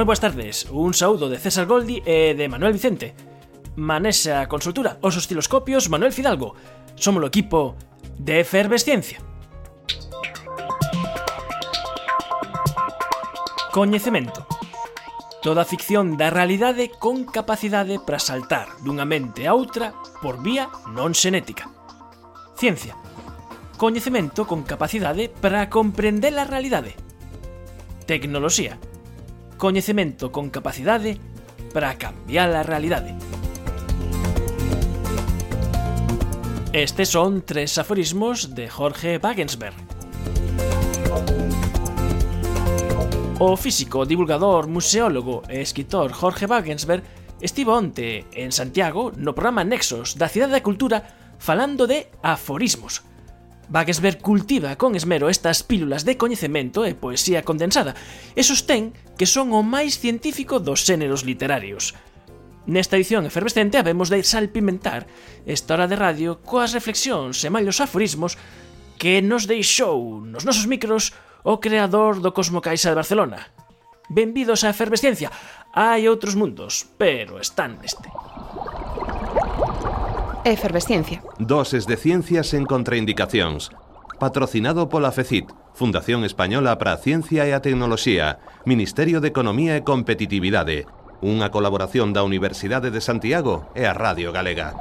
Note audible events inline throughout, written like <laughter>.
moi boas tardes. Un saúdo de César Goldi e de Manuel Vicente. Manesa Consultura, os osciloscopios Manuel Fidalgo. Somos o equipo de Efervesciencia. Coñecemento. Toda a ficción da realidade con capacidade para saltar dunha mente a outra por vía non senética. Ciencia. Coñecemento con capacidade para comprender a realidade. Tecnoloxía Coñecemento con capacidade para cambiar a realidade. Estes son tres aforismos de Jorge Wagensberg. O físico, divulgador, museólogo e escritor Jorge Wagensberg estivo onte en Santiago no programa Nexos da Cidade da Cultura falando de aforismos, Wagensberg cultiva con esmero estas pílulas de coñecemento e poesía condensada e sostén que son o máis científico dos xéneros literarios. Nesta edición efervescente habemos de salpimentar esta hora de radio coas reflexións e mallos aforismos que nos deixou nos nosos micros o creador do Cosmo Caixa de Barcelona. Benvidos á efervescencia. Hai outros mundos, pero están neste. Efervesciencia. Doses de ciencias en contraindicacións. Patrocinado pola FECIT, Fundación Española para Ciencia e a Tecnoloxía, Ministerio de Economía e Competitividade, unha colaboración da Universidade de Santiago e a Radio Galega.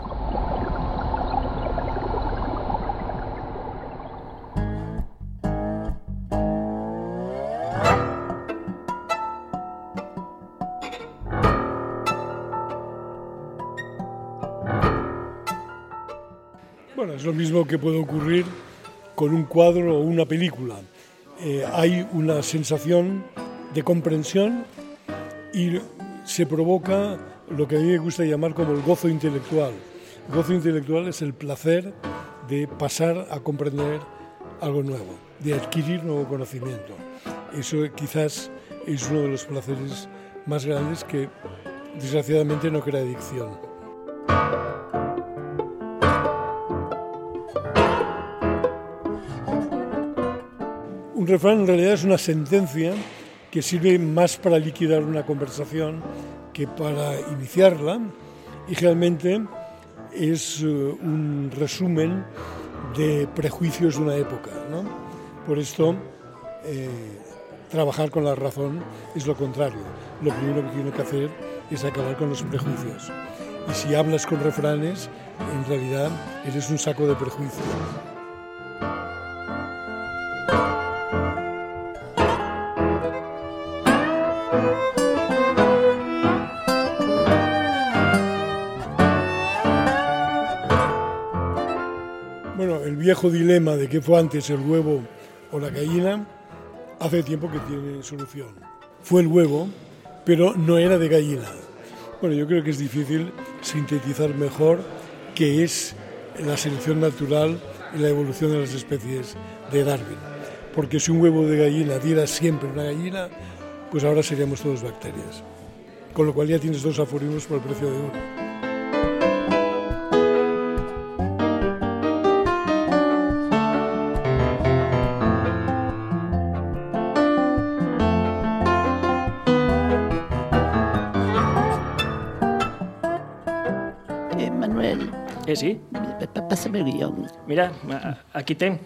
Es lo mismo que puede ocurrir con un cuadro o una película. Eh, hay una sensación de comprensión y se provoca lo que a mí me gusta llamar como el gozo intelectual. El gozo intelectual es el placer de pasar a comprender algo nuevo, de adquirir nuevo conocimiento. Eso quizás es uno de los placeres más grandes que desgraciadamente no crea adicción. Un refrán en realidad es una sentencia que sirve más para liquidar una conversación que para iniciarla y realmente es eh, un resumen de prejuicios de una época. ¿no? Por esto, eh, trabajar con la razón es lo contrario. Lo primero que tiene que hacer es acabar con los prejuicios. Y si hablas con refranes, en realidad eres un saco de prejuicios. Viejo dilema de qué fue antes el huevo o la gallina hace tiempo que tiene solución. Fue el huevo, pero no era de gallina. Bueno, yo creo que es difícil sintetizar mejor qué es la selección natural y la evolución de las especies de Darwin. Porque si un huevo de gallina diera siempre una gallina, pues ahora seríamos todos bacterias. Con lo cual ya tienes dos aforismos por el precio de uno. sí. Pásame el guión. Mira, aquí ten.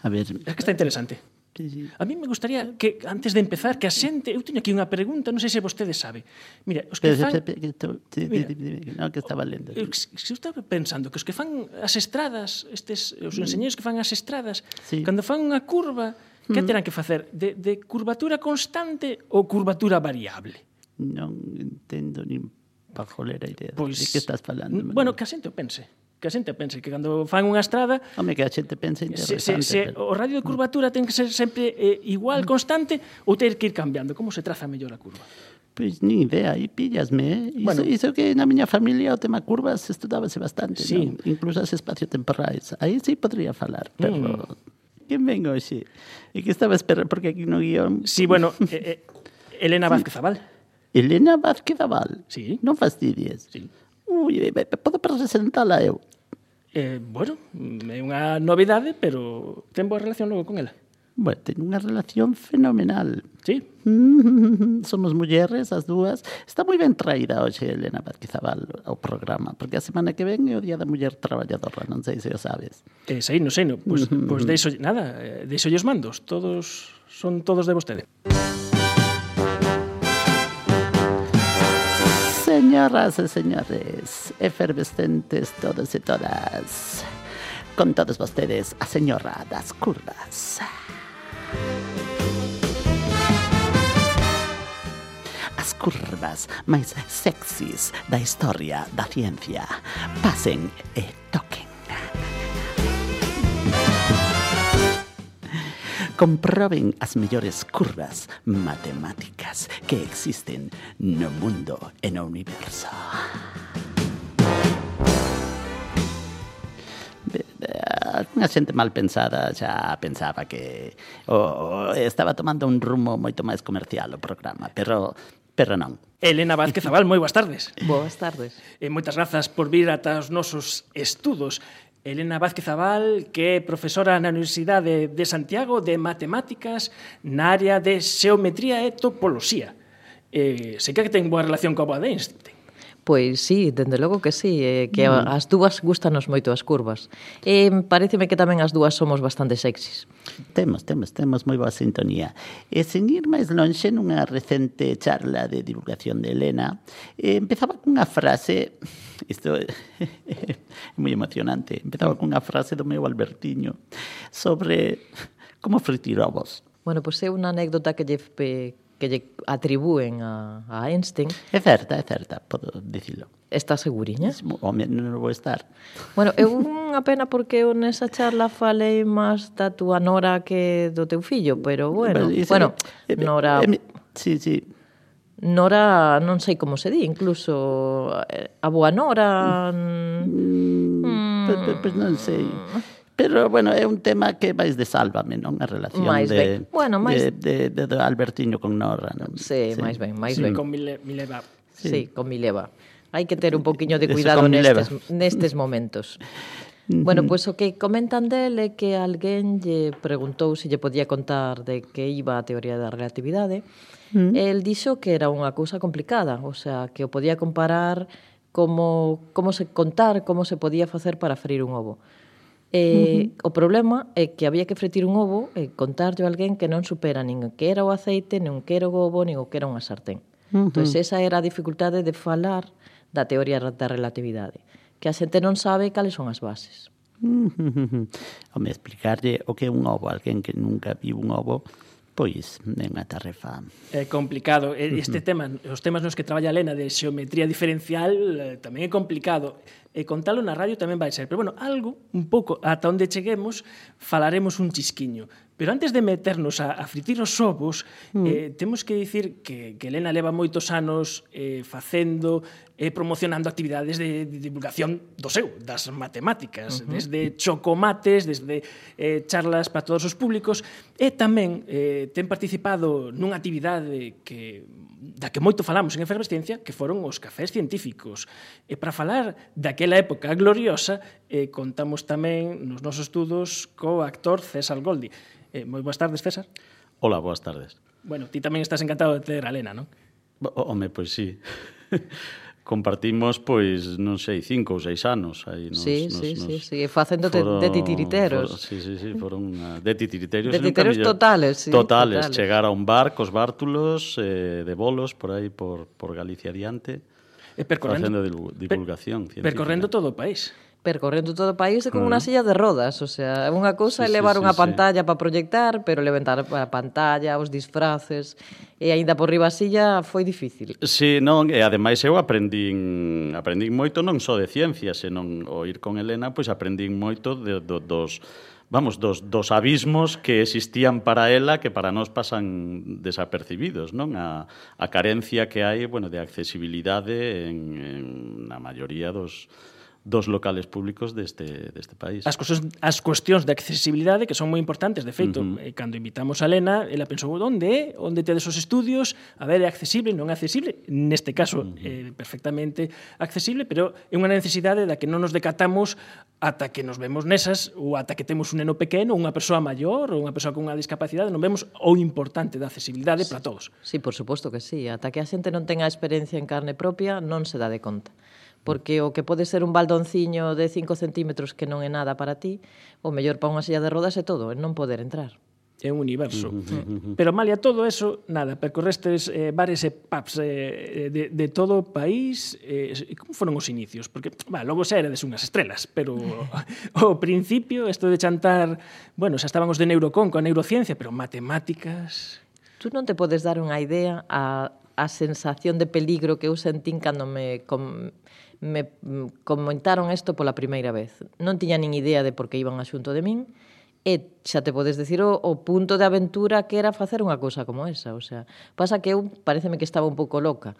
A ver. Es que está interesante. Sí, sí. A mí me gustaría que, antes de empezar, que a xente... Eu teño aquí unha pregunta, non sei se vostede sabe. Mira, os que fan... Mira, no, que estaba lendo. Eu, eu eh, estaba pensando que os que fan as estradas, estes, os enseñeiros que fan as estradas, sí. cando fan unha curva, que mm. terán que facer? De, de curvatura constante ou curvatura variable? Non entendo nin pa jolera idea pois, de que estás falando. Bueno, que a xente pense que a xente pense que cando fan unha estrada... Home, que a xente pense interesante. Se, se, se, pero... O radio de mm. curvatura ten que ser sempre eh, igual, constante, ou ter que ir cambiando? Como se traza mellor a curva? Pois ni idea, aí pillasme, eh? Bueno, iso, que na miña familia o tema curvas estudábase bastante, sí. non? Incluso as espaciotemporais. Aí sí podría falar, pero... Mm. Quen ven hoxe? E que estaba esperando, porque aquí no guión... Sí, bueno, <laughs> eh, eh, Elena Vázquez Aval. Elena Vázquez Aval. Sí. Non fastidies. Sí. Ui, eh, eh, podo presentala eu. Eh, bueno, é unha novidade, pero ten boa relación logo con ela. Bueno, ten unha relación fenomenal. Sí. <laughs> Somos mulleres, as dúas. Está moi ben traída hoxe Elena Vázquez Aval ao programa, porque a semana que ven é o Día da Muller Traballadora, non sei se o sabes. Eh, sei, non sei, non. Pois, pois <laughs> deixo, nada, eh, deixo os mandos. Todos, son todos de vostede. Música Señoras e señores, efervescentes todos e todas, con todos vostedes a señora das curvas. As curvas máis sexys da historia da ciencia pasen e toquen. comproben as mellores curvas matemáticas que existen no mundo e no universo. Unha xente mal pensada xa pensaba que oh, estaba tomando un rumo moito máis comercial o programa, pero pero non. Elena Vázquez Zabal, moi boas tardes. Boas tardes. E moitas grazas por vir ata os nosos estudos. Elena Vázquez Abal, que é profesora na Universidade de Santiago de Matemáticas na área de Xeometría e Topoloxía. Eh, sei que ten boa relación coa boa de Einstein. Pois sí, dende logo que sí, eh, que mm. as dúas gustanos moito as curvas. E eh, pareceme que tamén as dúas somos bastante sexys. Temos, temos, temos moi boa sintonía. E sen ir máis lonxe, nunha recente charla de divulgación de Elena, eh, empezaba cunha frase, <laughs> isto é <laughs> moi emocionante, empezaba cunha frase do meu Albertiño sobre <laughs> como fritir ovos. Bueno, pois é unha anécdota que lle, eh, que lle atribúen a, a Einstein. É certa, é certa, podo dicilo. Está seguriña? Home, non vou estar. Bueno, é <laughs> unha pena porque eu nesa charla falei máis da túa nora que do teu fillo, pero bueno, Mas, bueno, eh, nora... Eh, sí, sí. Nora, non sei como se di, incluso eh, a boa Nora... Mm, mm, pues, pues non sei. Mm. Pero, bueno, é un tema que vais máis de sálvame, non? A relación máis de, ben. Bueno, máis... De, de, de, de Albertiño con Norra, non? Sí, sí. máis ben, máis sí. ben. Con Mile, Mileva. Sí. sí, con Mileva. Hai que ter un poquinho de cuidado nestes, nestes momentos. Bueno, pois pues, o que comentan del é que alguén lle preguntou se lle podía contar de que iba a teoría da relatividade. Mm. El dixo que era unha cousa complicada, o sea, que o podía comparar como como se contar, como se podía facer para freír un ovo. Eh, uh -huh. O problema é que había que fretir un ovo e contarlle a alguén que non supera nin que era o aceite, nin que era o ovo, nin o que era unha sartén. Uh -huh. Entón, esa era a dificultade de falar da teoría da relatividade, que a xente non sabe cales son as bases. Uh -huh. Home, explicarlle o que é un ovo, alguén que nunca viu un ovo, Pois, é unha tarefa... É complicado. Este tema, os temas nos que traballa Lena de xeometría diferencial eh, tamén é complicado. E contalo na radio tamén vai ser. Pero, bueno, algo, un pouco, ata onde cheguemos, falaremos un chisquiño. Pero antes de meternos a, a fritir os ovos, mm. eh, temos que dicir que, que Elena leva moitos anos eh, facendo e eh, promocionando actividades de, de divulgación do seu, das matemáticas, uh -huh. desde chocomates, desde eh, charlas para todos os públicos, e tamén eh, ten participado nunha actividade que da que moito falamos en Efervesciencia, que foron os cafés científicos. E para falar daquela época gloriosa, eh, contamos tamén nos nosos estudos co actor César Goldi. Eh, moi boas tardes, César. Hola, boas tardes. Bueno, ti tamén estás encantado de ter a Lena, non? Home, pois sí. <laughs> compartimos pois non sei cinco ou seis anos aí nos, sí, nos, sí, nos, sí, sí, facendo foron, de titiriteros. For, sí, sí, sí, foron una, de titiriteros, de titiriteros totales, sí, totales, totales, chegar a un bar cos bártulos eh, de bolos por aí por por Galicia adiante. E eh, percorrendo facendo divulgación per, científica. Percorrendo todo o país percorrendo todo o país con unha mm. silla de rodas, o sea, é unha cousa sí, levar sí, unha sí, pantalla sí. para proyectar, pero levantar a pantalla, os disfraces, e aínda por riba a silla foi difícil. Sí, non, e ademais eu aprendín, aprendín moito non só de ciencia, senón o ir con Elena, pois aprendín moito de, de, dos vamos, dos, dos abismos que existían para ela que para nós pasan desapercibidos, non? A, a carencia que hai, bueno, de accesibilidade en, en na maioría dos, dos locales públicos deste, deste país. As, cousas as cuestións de accesibilidade que son moi importantes, de feito, uh -huh. eh, cando invitamos a Elena, ela pensou, onde Onde tedes os estudios? A ver, é accesible, non é accesible? Neste caso, uh -huh. eh, perfectamente accesible, pero é unha necesidade da que non nos decatamos ata que nos vemos nesas ou ata que temos un neno pequeno, unha persoa maior ou unha persoa con unha discapacidade, non vemos o importante da accesibilidade sí. para todos. Sí, por suposto que sí, ata que a xente non tenga experiencia en carne propia non se dá de conta porque o que pode ser un baldonciño de 5 centímetros que non é nada para ti, o mellor para unha silla de rodas é todo, é non poder entrar é un universo. Uh -huh. Pero malia todo eso, nada, percorrestes eh, bares e pubs eh, de, de todo o país. Eh, como foron os inicios? Porque, va, logo xa eredes unhas estrelas, pero <laughs> o principio, isto de chantar, bueno, xa estábamos de neurocon coa neurociencia, pero matemáticas... Tú non te podes dar unha idea a, a sensación de peligro que eu sentín cando me... Com, me comentaron isto pola primeira vez. Non tiña nin idea de por que iban a xunto de min, e xa te podes decir o, o punto de aventura que era facer unha cousa como esa. O sea, pasa que eu pareceme que estaba un pouco loca.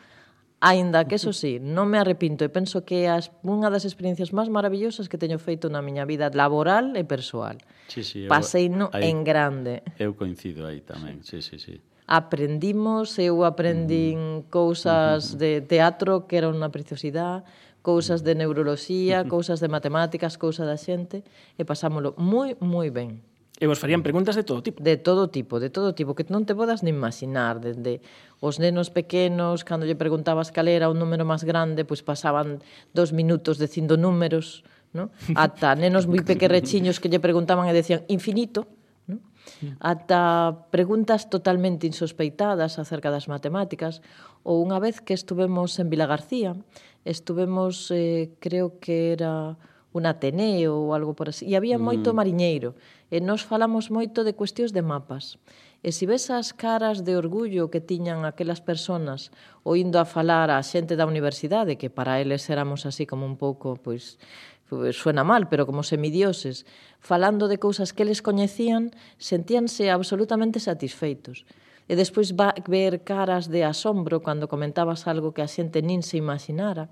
Ainda que eso sí, non me arrepinto e penso que as unha das experiencias máis maravillosas que teño feito na miña vida laboral e persoal. Sí, sí, Pasei no aí, en grande. Eu coincido aí tamén, sí, sí, sí. sí. Aprendimos, eu aprendín mm. cousas de teatro que era unha preciosidade, cousas de neuroloxía, cousas de matemáticas, cousas da xente, e pasámolo moi, moi ben. E vos farían preguntas de todo tipo? De todo tipo, de todo tipo, que non te podas nin imaginar, desde os nenos pequenos, cando lle preguntabas cal era o número máis grande, pois pasaban dos minutos dicindo números, ¿no? ata <laughs> nenos moi pequerrechiños que lle preguntaban e decían infinito, ¿no? ata preguntas totalmente insospeitadas acerca das matemáticas, ou unha vez que estuvemos en Vila García, estuvemos, eh, creo que era un Ateneo ou algo por así, e había mm. moito mm. mariñeiro, e nos falamos moito de cuestións de mapas. E se ves as caras de orgullo que tiñan aquelas personas oindo a falar a xente da universidade, que para eles éramos así como un pouco, pois, suena mal, pero como semidioses, falando de cousas que eles coñecían, sentíanse absolutamente satisfeitos e despois va ver caras de asombro cando comentabas algo que a xente nin se imaginara.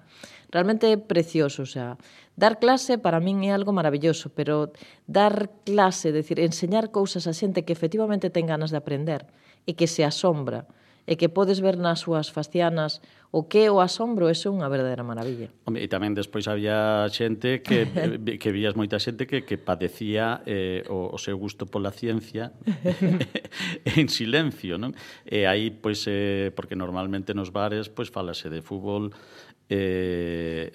Realmente é precioso, o sea, dar clase para min é algo maravilloso, pero dar clase, decir, enseñar cousas a xente que efectivamente ten ganas de aprender e que se asombra, e que podes ver nas súas facianas o que o asombro é unha verdadeira maravilla. Home, e tamén despois había xente que <laughs> que vías moita xente que que padecía eh, o, o seu gusto pola ciencia <laughs> en silencio, non? E aí pois eh, porque normalmente nos bares pois falase de fútbol, e,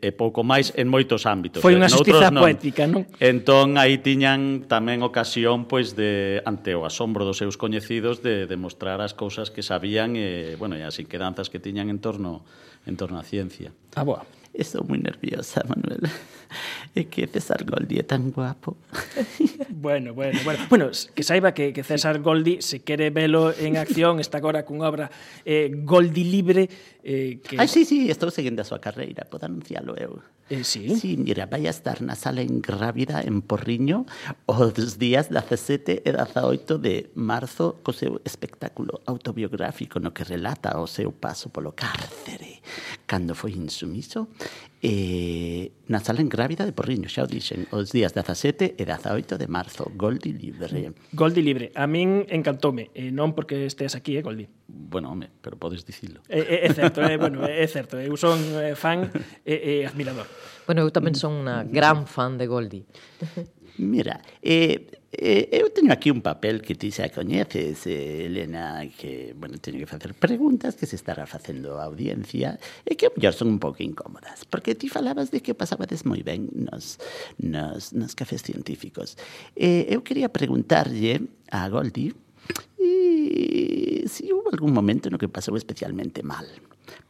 e, e pouco máis en moitos ámbitos. Foi eh, unha xustiza non. poética, non? Entón, aí tiñan tamén ocasión pois de ante o asombro dos seus coñecidos de demostrar as cousas que sabían e, bueno, e as inquedanzas que tiñan en torno en torno á ciencia. Ah, boa. Estou moi nerviosa, Manuel. <laughs> e que César Goldi é tan guapo. <laughs> Bueno, bueno, bueno. Bueno, que saiba que, que César Goldi, se quere velo en acción, está agora cunha obra eh, Goldi Libre. Eh, que... Ai, sí, sí, estou seguindo a súa carreira, podo anunciálo eu. Eh, sí? Sí, mira, vai a estar na sala en Grávida, en Porriño, os días 17 e 18 de marzo, co seu espectáculo autobiográfico no que relata o seu paso polo cárcere, cando foi insumiso Eh, e na sala en grávida de Porriño, xa o dixen, os días 17 e 18 de marzo, Goldi Libre. Mm, Goldi Libre, a min encantoume, e non porque estés aquí, eh, Goldi. Bueno, home, pero podes dicilo. É, é certo, eh, é, bueno, é certo, eu son eh, fan e, e admirador. Bueno, eu tamén son unha gran fan de Goldi. Mira, eh, Eh, eu teño aquí un papel que ti xa coñeces, eh, Elena, que, bueno, teño que facer preguntas que se estará facendo a audiencia e que, mellor, son un pouco incómodas, porque ti falabas de que pasabades moi ben nos, nos, nos cafés científicos. Eh, eu quería preguntarlle a Goldi e, eh, se si hubo algún momento no que pasou especialmente mal,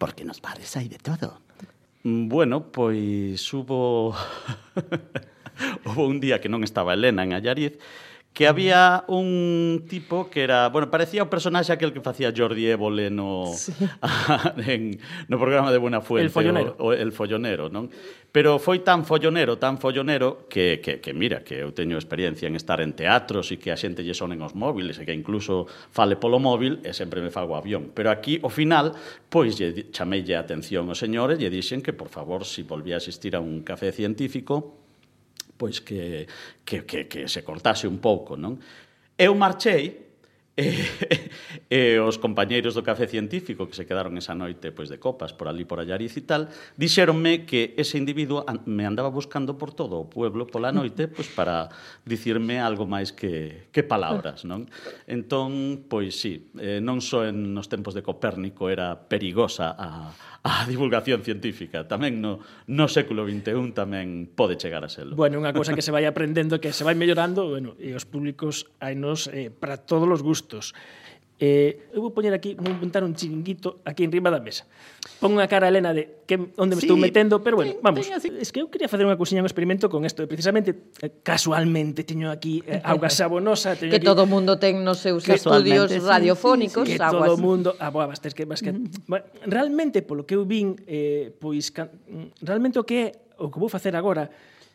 porque nos bares hai de todo. Bueno, pois hubo... <laughs> <laughs> Houve un día que non estaba Elena en Allariz, que había un tipo que era, bueno, parecía o personaxe aquel que facía Jordi Évole no sí. <laughs> en no programa de Buena Fuente, el follonero, o, o el follonero, non? Pero foi tan follonero, tan follonero que que que mira, que eu teño experiencia en estar en teatros e que a xente lle sonen os móviles e que incluso fale polo móvil e sempre me fago avión. Pero aquí ao final, pois lle chamei a atención aos señores e lle dixen que por favor, se si volvía a asistir a un café científico, pois que, que, que, que se cortase un pouco, non? Eu marchei, <laughs> e, e os compañeiros do Café Científico que se quedaron esa noite pois de copas por ali por Allariz e tal, dixéronme que ese individuo me andaba buscando por todo o pueblo pola noite pois para dicirme algo máis que, que palabras, non? Entón, pois sí, eh, non só en nos tempos de Copérnico era perigosa a, a divulgación científica, tamén no, no século XXI tamén pode chegar a serlo. Bueno, unha cousa que se vai aprendendo, que se vai mellorando, bueno, e os públicos hai nos eh, para todos os gustos Eh, eu vou poñer aquí, vou inventar un chiringuito aquí en riba da mesa. Pon unha cara a Elena de que onde me sí, estou metendo, pero bueno, ten, vamos. Ten. Es que eu quería facer unha cousiña, un experimento con isto. Precisamente, eh, casualmente, teño aquí eh, auga <laughs> sabonosa. Teño que aquí, todo o mundo ten nos seus estudios sí, radiofónicos. Sí, sí, sí. Que aguas. todo o mundo... Ah, boa, bastes que... Bastes, mm -hmm. bueno, realmente, polo que eu vin, eh, pois... Can, mm, realmente o que é, o que vou facer agora,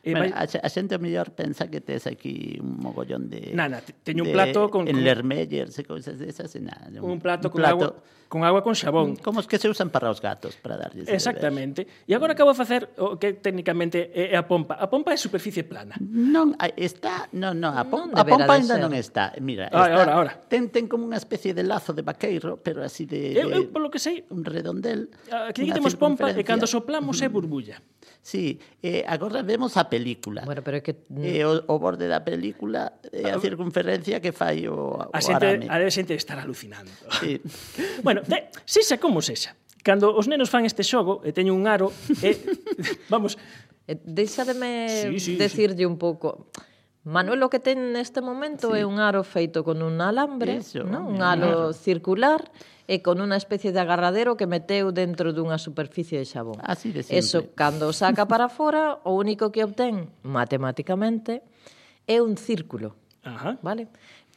Eh, bueno, vai... a, a xente mellor pensa que tes aquí un mogollón de... Nada, teño un plato de, con... En Lermellers e cousas desas e nada. Un, un plato, un con, plato, agua, con agua con xabón. Mm, como os que se usan para os gatos, para darlles Exactamente. E agora acabo de facer o que técnicamente é a pompa. A pompa é superficie plana. Non, ah, está... Non, non, a pompa, non a pompa ainda non está. Mira, está, ahora, ahora. Ten, ten como unha especie de lazo de vaqueiro, pero así de... Eh, eu, eu polo que sei... Un redondel. Ah, aquí temos pompa e cando soplamos é burbulla. Sí, eh, agora vemos a película. Bueno, pero é que... E o, o borde da película é a ah, circunferencia que fai o, o a xente, arame. A xente estar alucinando. Sí. <laughs> bueno, de, sexa como sexa. Cando os nenos fan este xogo, e teño un aro, e, <laughs> vamos... Eh, Deixademe sí, sí, decirlle sí. un pouco... Manuel o que ten neste momento sí. é un aro feito con un alambre, Eso, non? un aro circular, e con unha especie de agarradero que meteu dentro dunha superficie de xabón. Así de simple. Eso, cando o saca para fora, o único que obtén, matemáticamente, é un círculo. Ajá. Vale?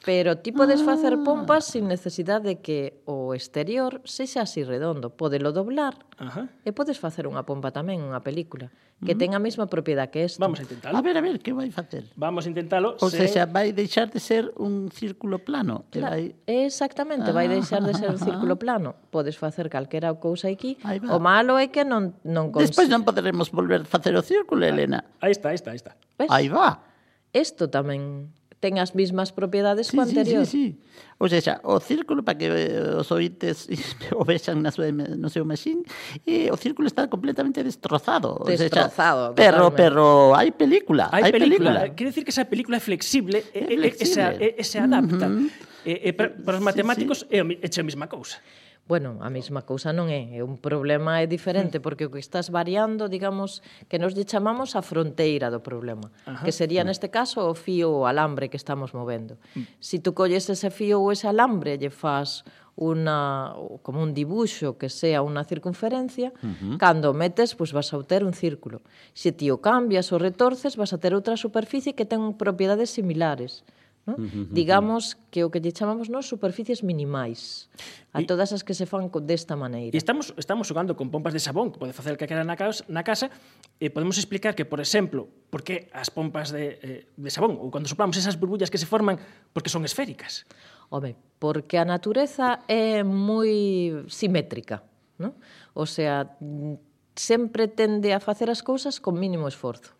Pero ti podes facer ah. pompas sin necesidade de que o exterior sexa así redondo. Podelo doblar Ajá. e podes facer unha pompa tamén, unha película, que mm. ten a mesma propiedade que isto. Vamos a intentalo. A ver, a ver, que vai facer? Vamos a intentalo. O se... sea, vai deixar de ser un círculo plano. Claro, vai... Exactamente, vai ah. deixar de ser un círculo <laughs> plano. Podes facer calquera cousa aquí. O malo é que non... non cons... Despois non poderemos volver a facer o círculo, Elena. Aí está, aí está, aí está. Ves? Aí va. Isto tamén ten as mismas propiedades sí, co anterior. Sí, sí, sí. O sea, o círculo para que eh, os oites <laughs> o vexan na súa, no seu machín, e o círculo está completamente destrozado. Destrozado. Seja, pero, pero hai película. Hai, hai película. película. Quere decir que esa película é flexible, é flexible. E, e, e, se, e, e se adapta. Uh -huh. e, e, para, para os matemáticos sí, sí. é a mesma cousa bueno, a mesma cousa non é, é un problema é diferente porque o que estás variando, digamos, que nos lle chamamos a fronteira do problema, Ajá. que sería neste caso o fío ou alambre que estamos movendo. Mm. Si tú colles ese fío ou ese alambre, lle fas una como un dibuixo que sea unha circunferencia, uh -huh. cando metes, pois vas a obter un círculo. Se ti o cambias ou retorces, vas a ter outra superficie que ten propiedades similares. Uh No? Uh -huh, Digamos que o que lle chamamos nos superficies minimais a y, todas as que se fan desta maneira. E estamos estamos xogando con pompas de sabón, que pode facer que quera na casa, na casa e podemos explicar que, por exemplo, por que as pompas de, eh, de sabón ou cando soplamos esas burbullas que se forman porque son esféricas. Home, porque a natureza é moi simétrica, No? O sea, mm, sempre tende a facer as cousas con mínimo esforzo.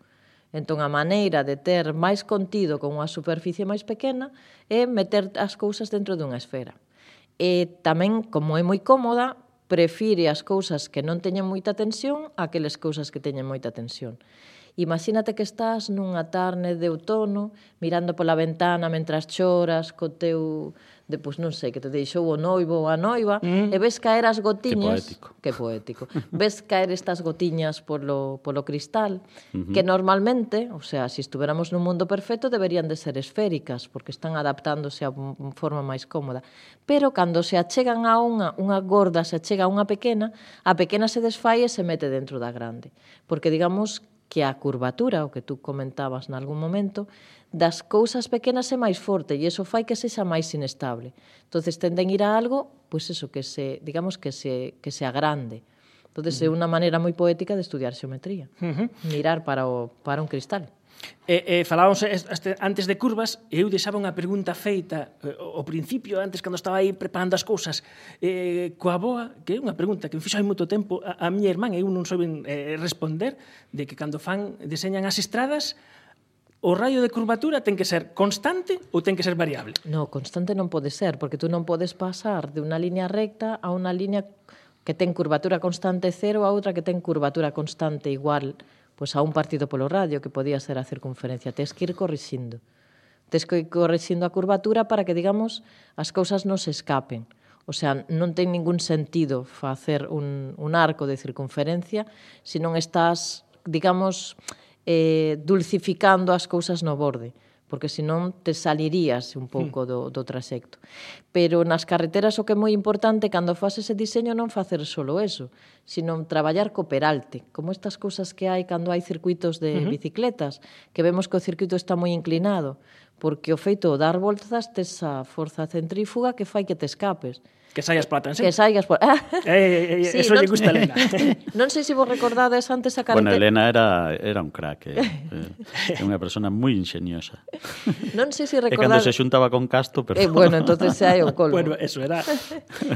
Entón, a maneira de ter máis contido con unha superficie máis pequena é meter as cousas dentro dunha esfera. E tamén, como é moi cómoda, prefire as cousas que non teñen moita tensión a aqueles cousas que teñen moita tensión. Imagínate que estás nunha tarde de outono, mirando pola ventana mentras choras co teu de, pois non sei, que te deixou o noivo ou a noiva, mm. e ves caer as gotiñas... Que poético. Que poético. ves caer estas gotiñas polo, polo cristal, uh -huh. que normalmente, o sea, se si estuveramos nun mundo perfecto, deberían de ser esféricas, porque están adaptándose a unha forma máis cómoda. Pero cando se achegan a unha, unha gorda se achega a unha pequena, a pequena se desfai e se mete dentro da grande. Porque digamos que a curvatura, o que tú comentabas nalgún momento, das cousas pequenas é máis forte e iso fai que sexa máis inestable. Entonces tenden ir a algo, pois pues eso que se, digamos que se que se agrande. Entonces é unha maneira moi poética de estudiar xeometría, uh -huh. mirar para o para un cristal. E, e falábamos este, antes de curvas, e eu deixaba unha pregunta feita eh, ao principio, antes cando estaba aí preparando as cousas, eh, coa boa, que é unha pregunta que me fixo hai moito tempo a, a miña irmán, e eu non soben eh, responder, de que cando fan, deseñan as estradas, o raio de curvatura ten que ser constante ou ten que ser variable? No, constante non pode ser, porque tú non podes pasar de unha liña recta a unha liña que ten curvatura constante cero a outra que ten curvatura constante igual pois a un partido polo radio que podía ser a circunferencia. Tes que ir corrixindo. Tes que ir corrixindo a curvatura para que, digamos, as cousas non se escapen. O sea, non ten ningún sentido facer un, un arco de circunferencia se non estás, digamos, eh, dulcificando as cousas no borde porque senón te salirías un hmm. pouco do, do trasecto. Pero nas carreteras o que é moi importante cando faz ese diseño non facer solo eso, sino traballar co peralte, como estas cousas que hai cando hai circuitos de uh -huh. bicicletas, que vemos que o circuito está moi inclinado, porque o feito de dar voltas tes a forza centrífuga que fai que te escapes. Uh Que saias pola tanxente. Que saias pola... <laughs> Eh, eh, eh, eh, sí, eso non... lle gusta a Elena. <laughs> non sei se vos recordades antes a caracter... Bueno, Elena era, era un crack, eh, eh, unha persona moi ingeniosa. <laughs> non sei se recordades... E cando se xuntaba con Casto, pero... Eh, bueno, entonces se hai o colmo. bueno, eso era...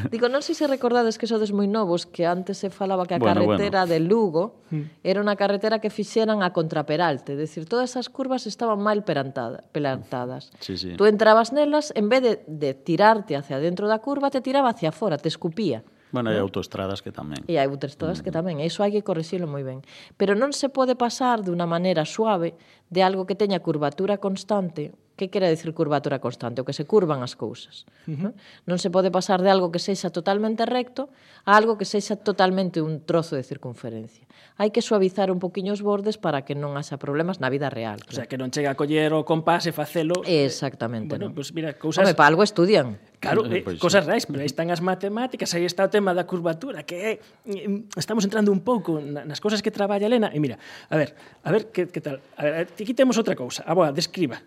Digo, non sei se recordades que sodes moi novos, que antes se falaba que a bueno, carretera bueno. de Lugo mm. era unha carretera que fixeran a contraperalte, é dicir, todas as curvas estaban mal perantada, pelantadas. Sí, sí. Tú entrabas nelas, en vez de, de tirarte hacia dentro da curva, te tirabas miraba hacia fora, te escupía. Bueno, hai autoestradas que tamén. E hai autoestradas mm. que tamén, e iso hai que corrixilo moi ben. Pero non se pode pasar de unha maneira suave de algo que teña curvatura constante, que quere decir curvatura constante, o que se curvan as cousas. Uh -huh. Non se pode pasar de algo que sexa totalmente recto a algo que sexa totalmente un trozo de circunferencia. Hai que suavizar un poquinho os bordes para que non haxa problemas na vida real. Claro. O sea, que non chega a coller o compás e facelo. Eh, Exactamente. Bueno, no. pues mira, cousas... Home, para algo estudian. Claro, eh, eh, eh pois pues, cosas reais, pero aí están as matemáticas, aí está o tema da curvatura, que é, eh, estamos entrando un pouco nas cosas que traballa Elena, e mira, a ver, a ver que, que tal, a ver, aquí temos outra cousa, a boa, describa.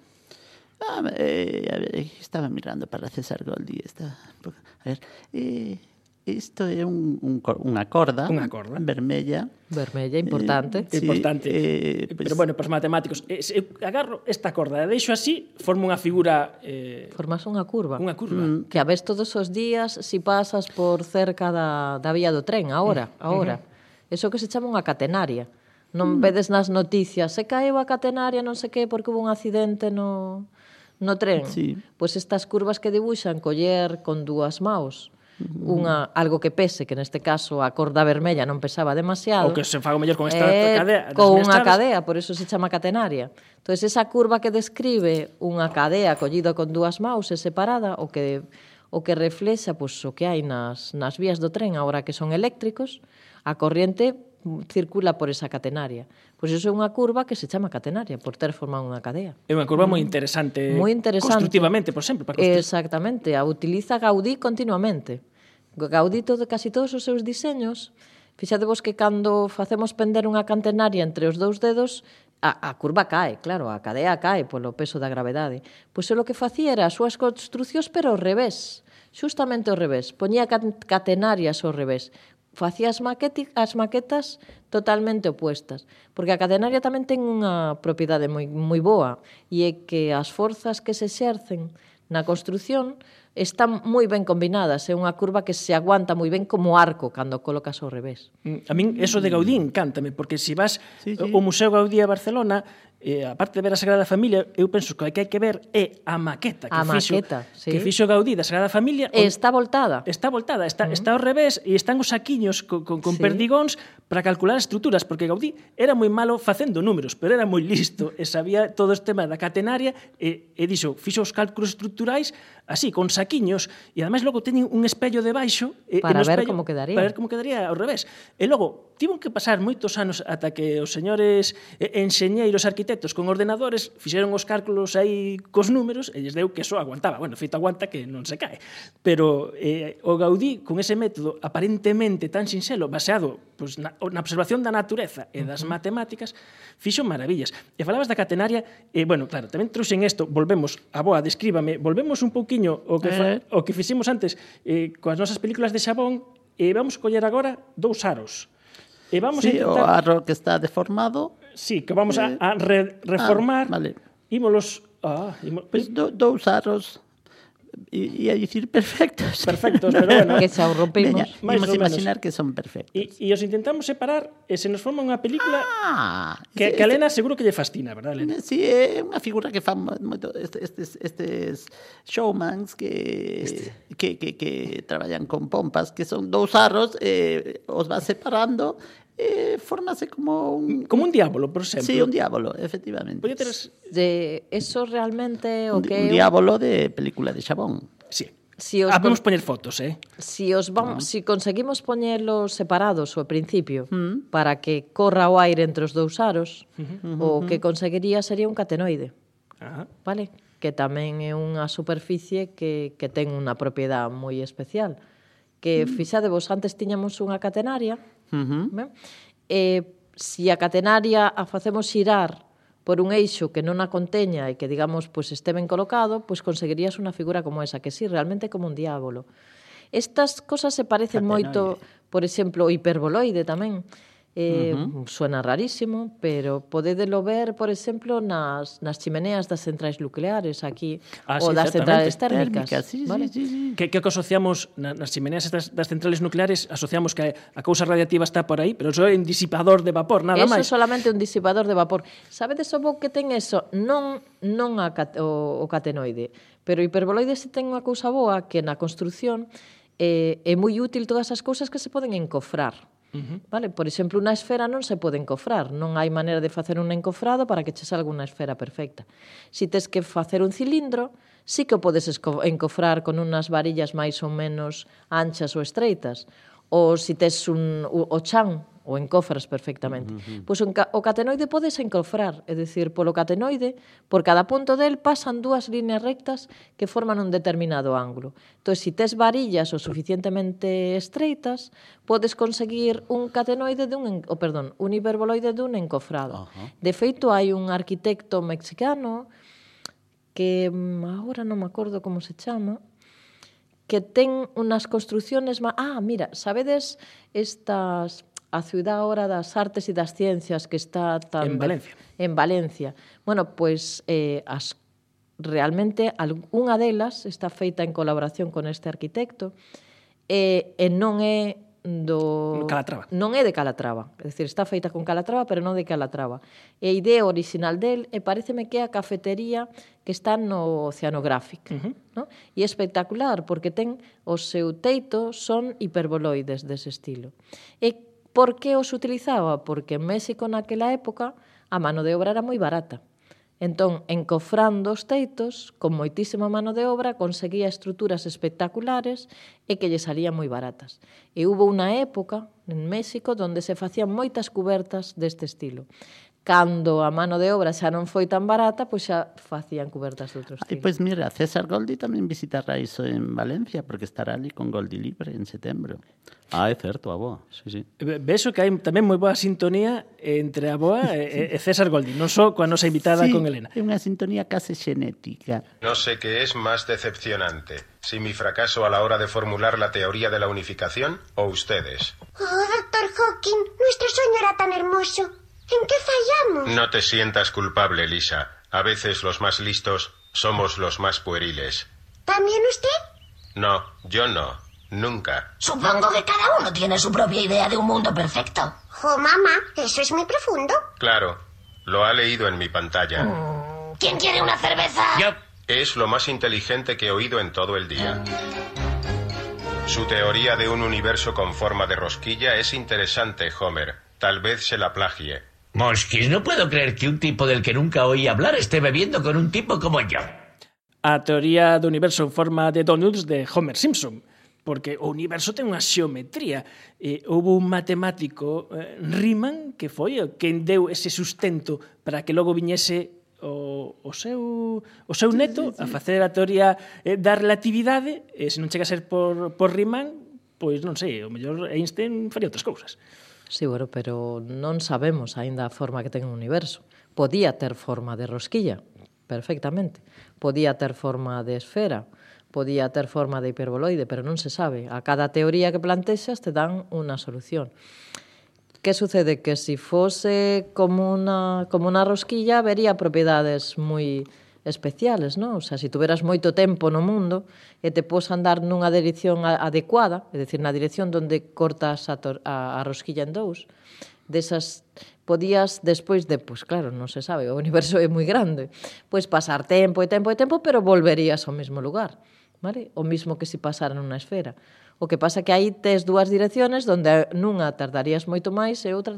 Ah, eh, a ver, estaba mirando para César Goldi, estaba, a ver, eh, Isto é un, un, unha corda, unha corda vermella. Vermella, importante. Eh, sí, importante. Eh, eh pues, Pero bueno, para os matemáticos, eh, agarro esta corda e deixo así, formo unha figura... Eh, Formas unha curva. Unha curva. Mm. Que a ves todos os días si pasas por cerca da, da vía do tren, ahora, mm. ahora. Mm -hmm. Eso que se chama unha catenaria. Non mm. vedes nas noticias, se caeu a catenaria, non sei que, porque hubo un accidente no, no tren. Sí. Pois pues estas curvas que dibuixan coller con dúas maus unha algo que pese, que neste caso a corda vermella non pesaba demasiado. O que se fago mellor con esta eh, cadea. Con unha cadea, por eso se chama catenaria. Entón, esa curva que describe unha cadea collida con dúas maus e separada, o que o que reflexa pois, o que hai nas, nas vías do tren agora que son eléctricos, a corriente circula por esa catenaria. Pois iso é unha curva que se chama catenaria, por ter formado unha cadea. É unha curva moi mm. interesante, moi interesante. constructivamente, por exemplo. Para construir. Exactamente, a utiliza Gaudí continuamente. Gaudí todo, casi todos os seus diseños, fixadevos que cando facemos pender unha catenaria entre os dous dedos, a, a curva cae, claro, a cadea cae polo peso da gravedade. Pois é o que facía era as súas construcións, pero ao revés xustamente ao revés, poñía catenarias ao revés, facía as, maqueti, as maquetas totalmente opuestas, porque a catenaria tamén ten unha propiedade moi, moi boa, e é que as forzas que se exercen na construción están moi ben combinadas, é unha curva que se aguanta moi ben como arco cando colocas ao revés. Mm, a min eso de Gaudí encántame, porque se si vas sí, sí. ao Museo Gaudí a Barcelona, E, a parte de ver a Sagrada Familia, eu penso que o que hai que ver é a maqueta que a fixo, maqueta, sí. que fixo Gaudí da Sagrada Familia. E está voltada. Está voltada, está, uh -huh. está ao revés e están os saquiños con, con, con sí. perdigóns para calcular estruturas, porque Gaudí era moi malo facendo números, pero era moi listo e sabía todo este tema da catenaria e, e dixo, fixo os cálculos estruturais así, con saquiños, e ademais logo teñen un espello debaixo e, para e ver espello, como quedaría. Para ver como quedaría ao revés. E logo, tivo que pasar moitos anos ata que os señores enxeñeiros arquitectos arquitectos con ordenadores fixeron os cálculos aí cos números e lles deu que só aguantaba. Bueno, feito aguanta que non se cae. Pero eh, o Gaudí, con ese método aparentemente tan sinxelo, baseado pues, na, na observación da natureza e das matemáticas, fixo maravillas. E falabas da catenaria, e, bueno, claro, tamén trouxen isto, volvemos, a boa, descríbame, volvemos un pouquiño o que, eh. o que fixemos antes eh, coas nosas películas de Xabón, e vamos coller agora dous aros. E vamos sí, a intentar... o aro que está deformado Sí, que vamos eh, a, a re, reformar. Ah, vale. Ímolos... Ah, ímolo, pues, do, dous aros e a dicir perfectos. Perfectos, <laughs> pero bueno. que se rompimos. Veña, imos imaginar que son perfectos. E, e os intentamos separar e se nos forma unha película ah, que, este, que a Elena seguro que lle fascina, verdad, Elena? Sí, eh, é unha figura que fan moito estes, estes showmans que, este. que, que, que traballan con pompas, que son dous arros, eh, os vas separando eh, formase como un... Como un diablo, por exemplo. Sí, un diablo, efectivamente. Poñete. De eso realmente o que... Un diablo de película de xabón. Sí. Si os ah, vamos poñer fotos, eh? Si os vamos, no. si conseguimos poñelos separados ao principio mm. para que corra o aire entre os dous aros, uh -huh, o que conseguiría sería un catenoide. Ajá. Vale? Que tamén é unha superficie que, que ten unha propiedade moi especial. Que mm. fixade vos, antes tiñamos unha catenaria, Uh -huh. Ben? E se a catenaria a facemos girar por un eixo que non a conteña e que, digamos, pues, este ben colocado, pues conseguirías unha figura como esa, que sí, realmente como un diábolo. Estas cosas se parecen Catenoide. moito, por exemplo, o hiperboloide tamén. Eh, uh -huh. Suena rarísimo, pero podedelo ver, por exemplo, nas, nas chimeneas das centrais nucleares aquí, ah, ou sí, das centrales térmicas. térmicas sí, vale? sí, sí, sí. Que, que asociamos nas chimeneas das, das centrales nucleares, asociamos que a cousa radiativa está por aí, pero só é un disipador de vapor, nada eso máis. Eso solamente un disipador de vapor. Sabedes o que ten eso? Non, non a, o, o catenoide, pero o hiperboloide se ten unha cousa boa que na construción eh, é moi útil todas as cousas que se poden encofrar Uh -huh. Vale, por exemplo, unha esfera non se pode encofrar, non hai maneira de facer un encofrado para que che salga unha esfera perfecta. Si tes que facer un cilindro, sí que o podes encofrar con unhas varillas máis ou menos anchas ou estreitas, ou si tes un, o, o chan o encofras perfectamente. Uh -huh. Pois o catenoide podes encofrar, é dicir, polo catenoide, por cada punto del pasan dúas líneas rectas que forman un determinado ángulo. Entón, se si tes varillas o suficientemente estreitas, podes conseguir un catenoide dun, o oh, perdón, un hiperboloide dun encofrado. Uh -huh. De feito, hai un arquitecto mexicano que mm, agora non me acordo como se chama, que ten unas construcciones... Ah, mira, sabedes estas a Ciudad ahora das Artes e das Ciencias que está tan en Valencia. En Valencia. Bueno, pois eh as realmente algunha delas está feita en colaboración con este arquitecto e, e non é do Calatrava. Non é de Calatrava, é dicir, está feita con Calatrava, pero non de Calatrava. E a idea original del e pareceme que é a cafetería que está no Oceanographic, uh -huh. no? E é espectacular porque ten o seu teito son hiperboloides dese estilo. E Por que os utilizaba? Porque en México naquela época a mano de obra era moi barata. Entón, encofrando os teitos, con moitísima mano de obra, conseguía estruturas espectaculares e que lle salían moi baratas. E hubo unha época en México onde se facían moitas cubertas deste estilo cando a mano de obra xa non foi tan barata, pois xa facían cubertas de outros tipos. Ai, pois mira, César Goldi tamén visitará iso en Valencia, porque estará ali con Goldi Libre en setembro. Ah, é certo, a boa. Sí, sí. Veso que hai tamén moi boa sintonía entre a boa e, e César Goldi, non só coa nosa invitada sí, con Elena. É unha sintonía case xenética. Non sé que es máis decepcionante, si mi fracaso a la hora de formular la teoría de la unificación o ustedes. Oh, doctor Hawking, nuestro sueño era tan hermoso. ¿En qué fallamos? No te sientas culpable, Lisa. A veces los más listos somos los más pueriles. ¿También usted? No, yo no. Nunca. Supongo que cada uno tiene su propia idea de un mundo perfecto. Oh, mamá, eso es muy profundo. Claro. Lo ha leído en mi pantalla. Mm, ¿Quién quiere una cerveza? Yo. Es lo más inteligente que he oído en todo el día. Su teoría de un universo con forma de rosquilla es interesante, Homer. Tal vez se la plagie. Moskis, no puedo creer que un tipo del que nunca oí hablar esté bebiendo con un tipo como yo. A teoría do universo en forma de donuts de Homer Simpson porque o universo ten unha xeometría. E houve un matemático, eh, Riemann, que foi o que deu ese sustento para que logo viñese o, o seu o seu neto a facer a teoría eh, da relatividade, e se non chega a ser por por Riemann, pois non sei, o mellor Einstein faría outras cousas. Sí, bueno, pero non sabemos aínda a forma que ten o universo. Podía ter forma de rosquilla, perfectamente. Podía ter forma de esfera, podía ter forma de hiperboloide, pero non se sabe. A cada teoría que plantexas te dan unha solución. Que sucede? Que se si fose como unha, como unha rosquilla, vería propiedades moi especiales, non? O sea, se si tuveras moito tempo no mundo e te pos andar nunha dirección adecuada, é dicir, na dirección onde cortas a, tor a, a rosquilla en dous, desas podías despois de, pois pues, claro, non se sabe, o universo <laughs> é moi grande, pois pasar tempo e tempo e tempo, pero volverías ao mesmo lugar, vale? O mismo que se pasara nunha esfera. O que pasa que aí tes dúas direcciones onde nunha tardarías moito máis e outra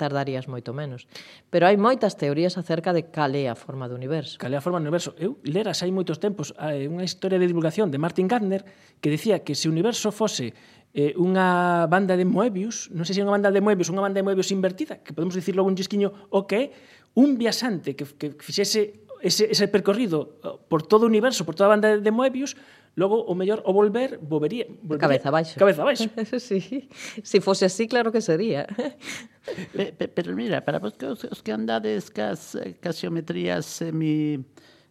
tardarías moito menos. Pero hai moitas teorías acerca de cal é a forma do universo. Cal é a forma do universo. Eu leras hai moitos tempos unha historia de divulgación de Martin Gardner que decía que se o universo fose eh, unha banda de Moebius, non sei se é unha banda de Moebius, unha banda de Moebius invertida, que podemos dicir logo un chisquiño o que un viaxante que, que fixese ese, ese percorrido eh, por todo o universo, por toda a banda de Moebius, logo o mellor o volver volvería, volvería cabeza abaixo. Cabeza abaixo. <laughs> sí. Si fose así, claro que sería. pe, pe, pero mira, para vos que os, os que andades cas, cas xeometrías semi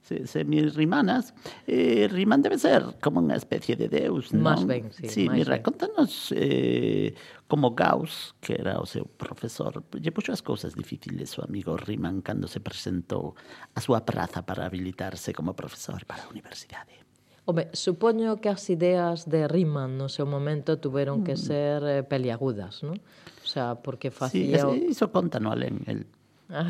semirrimanas, eh, Riman debe ser como unha especie de deus, non? Más ben, sí. Sí, mira, ben. contanos eh, como Gauss, que era o seu profesor, lle puxo as cousas difíciles o amigo Riemann cando se presentou a súa praza para habilitarse como profesor para a universidade. Home, supoño que as ideas de Riemann no seu momento tuveron que mm. ser eh, peliagudas, non? O sea, porque facía... Sí, iso conta no alén, el ah.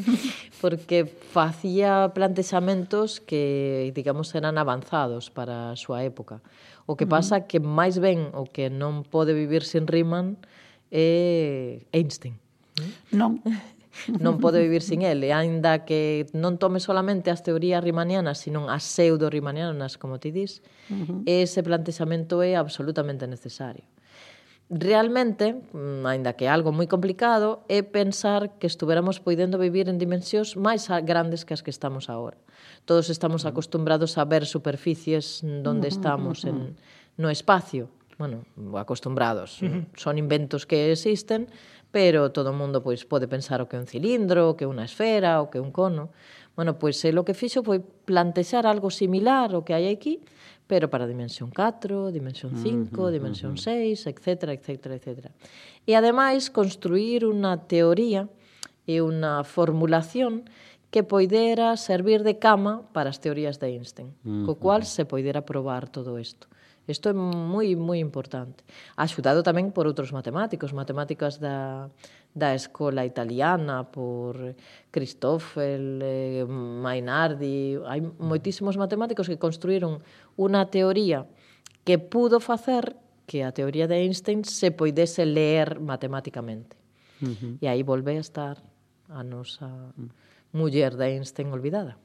<laughs> porque facía plantexamentos que, digamos, eran avanzados para a súa época. O que mm-hmm. pasa que máis ben o que non pode vivir sin Riemann é Einstein. Non, non pode vivir sin ele, aínda que non tome solamente as teorías rimanianas, sino as pseudo-rimanianas, como ti dis, uh -huh. ese plantexamento é absolutamente necesario. Realmente, mm, aínda que é algo moi complicado, é pensar que estuveramos poidendo vivir en dimensións máis grandes que as que estamos agora. Todos estamos acostumbrados a ver superficies onde estamos en, no espacio, bueno, acostumbrados. Uh -huh. Son inventos que existen, pero todo o mundo pois pode pensar o que é un cilindro, o que é unha esfera, o que é un cono. Bueno, pois el eh, o que fixo foi plantexar algo similar ao que hai aquí, pero para dimensión 4, dimensión 5, uh -huh, dimensión uh -huh. 6, etc, etc, etc. E ademais construir unha teoría e unha formulación que poidera servir de cama para as teorías de Einstein, uh -huh. co cual se poidera probar todo isto. Isto é moi, moi importante. Axudado tamén por outros matemáticos, matemáticas da, da escola italiana, por Cristofel, eh, Mainardi, hai moitísimos matemáticos que construíron unha teoría que pudo facer que a teoría de Einstein se poidese ler matemáticamente. Uh -huh. E aí volve a estar a nosa muller de Einstein olvidada.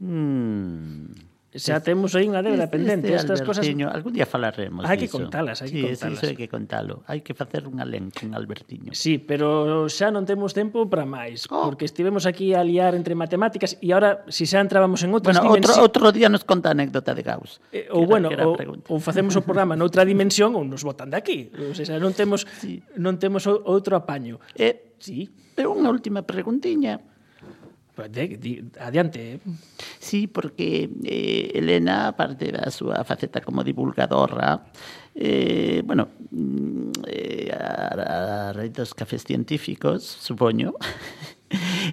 Mm. Xa temos aí unha débeda pendente, este estas cosas algún día falaremos Hai que contalas, hai sí, que contalas. Sí, hai que contalo. Hai que facer un alén con Albertiño. Sí, pero xa non temos tempo para máis, oh. porque estivemos aquí a liar entre matemáticas e agora si xa entrábamos en outras bueno, dimensións. Outro, outro día nos conta a anécdota de Gauss. Eh, ou bueno, ou, ou facemos o programa noutra <laughs> dimensión ou nos botan de aquí. Ou sea, non temos sí. non temos outro apaño. Eh, sí. Pero unha última preguntiña. De, de, adiante. Eh. Sí, porque eh, Elena, aparte da súa faceta como divulgadora, eh, bueno, mm, eh, a, a dos cafés científicos, supoño,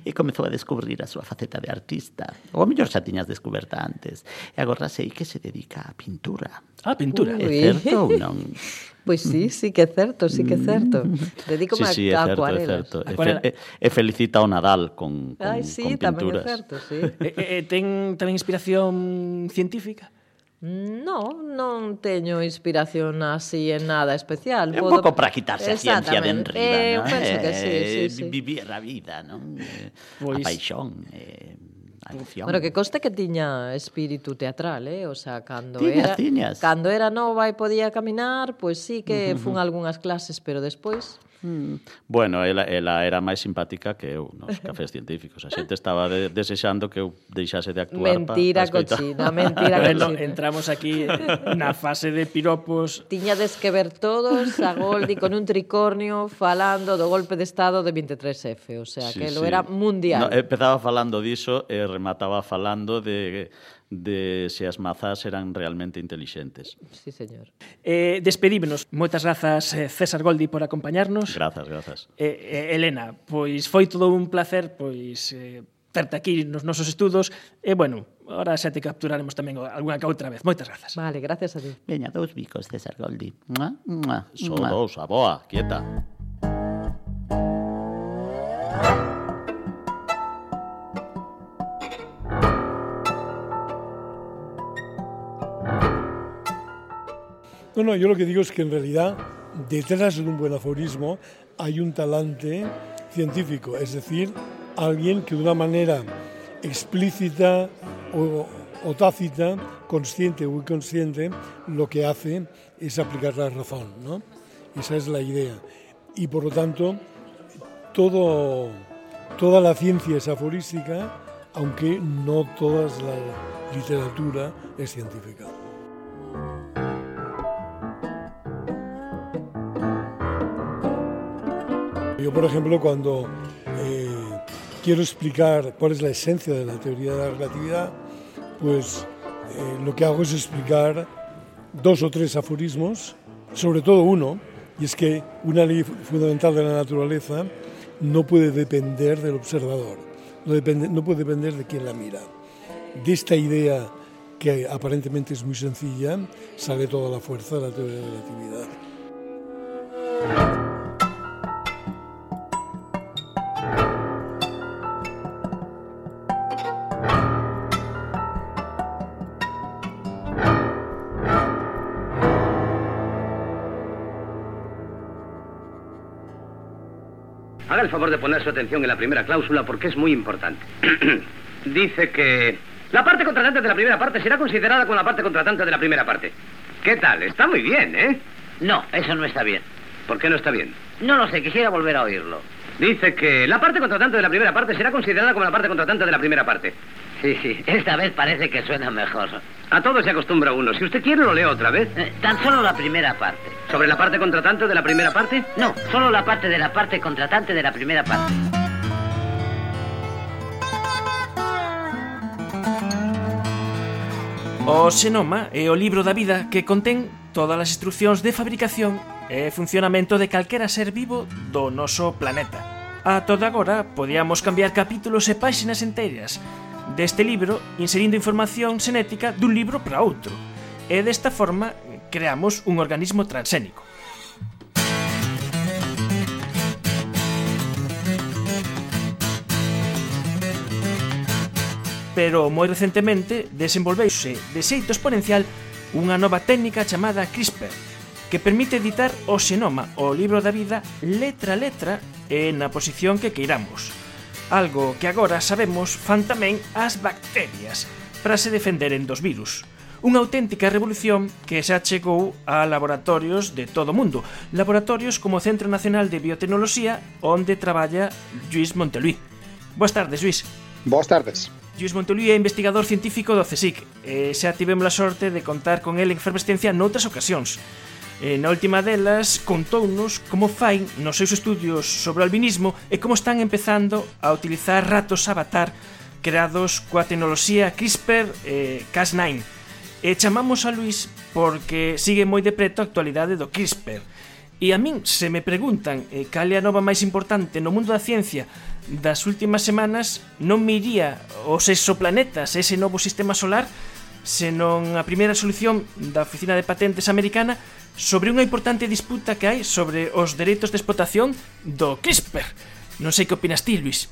e comezou a descubrir a súa faceta de artista. Ou a mellor xa tiñas descoberta antes. E agora sei que se dedica á pintura. Á ah, pintura. Ui. É certo ou non? <laughs> Pois sí, sí que é certo, sí que é certo. Mm. Dedico sí, sí, a, a acuarelas. É certo. E, fe, e felicita o Nadal con, con, Ai, sí, con pinturas. Ai, sí, tamén é certo, sí. e, e, ten tamén inspiración científica? No, non teño inspiración así en nada especial. É un pouco para quitarse a ciencia de enriba, eh, non? Penso que eh, sí, sí, eh, sí. Vivir a vida, non? Eh, pois... A paixón, eh, a acción. Bueno, que coste que tiña espírito teatral, eh? O sea, cando tiñas, era tiñas. cando era nova e podía caminar, pois pues sí que uh -huh. fun algunhas clases, pero despois Mm. Bueno, ela, ela era máis simpática que eu nos <laughs> cafés científicos. A xente estaba de, desexando que eu deixase de actuar Mentira pa, pa cochina, mentira bueno, cochina. Entramos aquí na fase de piropos. Tiñades que ver todos a Goldi con un tricornio falando do golpe de estado de 23F, o sea, sí, que lo sí. era mundial. No, empezaba falando diso e remataba falando de de se as mazás eran realmente intelixentes. Sí, señor. Eh, despedímonos. Moitas grazas, eh, César Goldi, por acompañarnos. Grazas, grazas. Eh, eh, Elena, pois foi todo un placer pois eh, terte aquí nos nosos estudos e, bueno, ahora xa te capturaremos tamén algunha que outra vez. Moitas grazas. Vale, gracias a ti. Veña, dous bicos, César Goldi. Mua, mua, Só dous, a boa, quieta. Mua. No, no, yo lo que digo es que en realidad detrás de un buen aforismo hay un talante científico, es decir, alguien que de una manera explícita o, tácita, consciente o inconsciente, lo que hace es aplicar la razón, ¿no? Esa es la idea. Y por lo tanto, toda la ciencia es aforística, aunque no toda la literatura es científica. Por ejemplo, cuando eh, quiero explicar cuál es la esencia de la teoría de la relatividad, pues eh, lo que hago es explicar dos o tres aforismos, sobre todo uno, y es que una ley fundamental de la naturaleza no puede depender del observador, no, no puede depender de quien la mira. De esta idea que aparentemente es muy sencilla, sale toda la fuerza de la teoría de la relatividad. Favor de poner su atención en la primera cláusula porque es muy importante. <clears throat> Dice que la parte contratante de la primera parte será considerada como la parte contratante de la primera parte. ¿Qué tal? Está muy bien, ¿eh? No, eso no está bien. ¿Por qué no está bien? No lo sé, quisiera volver a oírlo. Dice que la parte contratante de la primera parte será considerada como la parte contratante de la primera parte. sí. Esta vez parece que suena mejor. A todo se acostumbra uno. Si usted quiere, lo leo otra vez. Eh, tan solo la primera parte. ¿Sobre la parte contratante de la primera parte? No, solo la parte de la parte contratante de la primera parte. O Xenoma é o libro da vida que contén todas as instruccións de fabricación e funcionamento de calquera ser vivo do noso planeta. A toda agora, podíamos cambiar capítulos e páxinas enteiras, deste libro inserindo información xenética dun libro para outro. E desta forma creamos un organismo transxénico. Pero moi recentemente desenvolveuse de xeito exponencial unha nova técnica chamada CRISPR, que permite editar o xenoma, o libro da vida, letra a letra e na posición que queiramos algo que agora sabemos fan tamén as bacterias para se defenderen dos virus. Unha auténtica revolución que xa chegou a laboratorios de todo o mundo. Laboratorios como o Centro Nacional de Biotecnoloxía, onde traballa Luis Monteluí. Boas tardes, Luis. Boas tardes. Luis Monteluí é investigador científico do CSIC e xa tivemos a sorte de contar con el en Efervescencia noutras ocasións. E na última delas contounos como fai nos seus estudios sobre o albinismo e como están empezando a utilizar ratos avatar creados coa tecnoloxía CRISPR-Cas9. E chamamos a Luis porque sigue moi de preto a actualidade do CRISPR. E a min se me preguntan eh, cal é a nova máis importante no mundo da ciencia das últimas semanas non me iría os exoplanetas, ese novo sistema solar, senón a primeira solución da Oficina de Patentes Americana sobre unha importante disputa que hai sobre os dereitos de explotación do CRISPR. Non sei que opinas ti, Luis.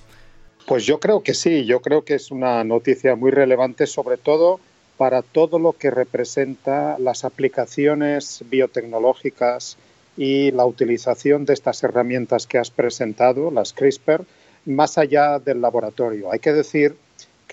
Pues yo creo que sí, yo creo que es una noticia muy relevante, sobre todo para todo lo que representa las aplicaciones biotecnológicas y la utilización de estas herramientas que has presentado, las CRISPR, más allá del laboratorio. Hay que decir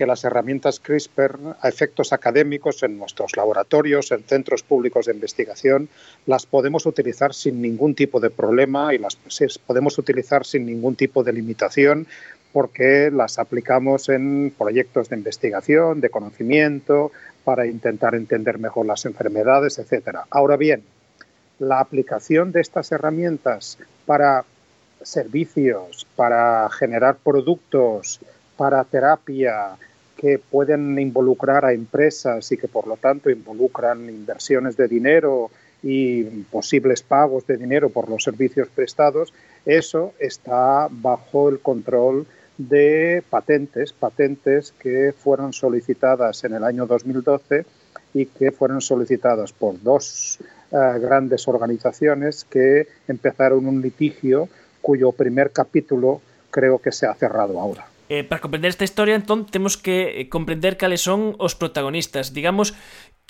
que las herramientas CRISPR a efectos académicos en nuestros laboratorios, en centros públicos de investigación, las podemos utilizar sin ningún tipo de problema y las podemos utilizar sin ningún tipo de limitación porque las aplicamos en proyectos de investigación, de conocimiento, para intentar entender mejor las enfermedades, etcétera. Ahora bien, la aplicación de estas herramientas para servicios, para generar productos, para terapia que pueden involucrar a empresas y que por lo tanto involucran inversiones de dinero y posibles pagos de dinero por los servicios prestados, eso está bajo el control de patentes, patentes que fueron solicitadas en el año 2012 y que fueron solicitadas por dos eh, grandes organizaciones que empezaron un litigio cuyo primer capítulo creo que se ha cerrado ahora. Eh, para comprender esta historia, entón, temos que eh, comprender cales son os protagonistas. Digamos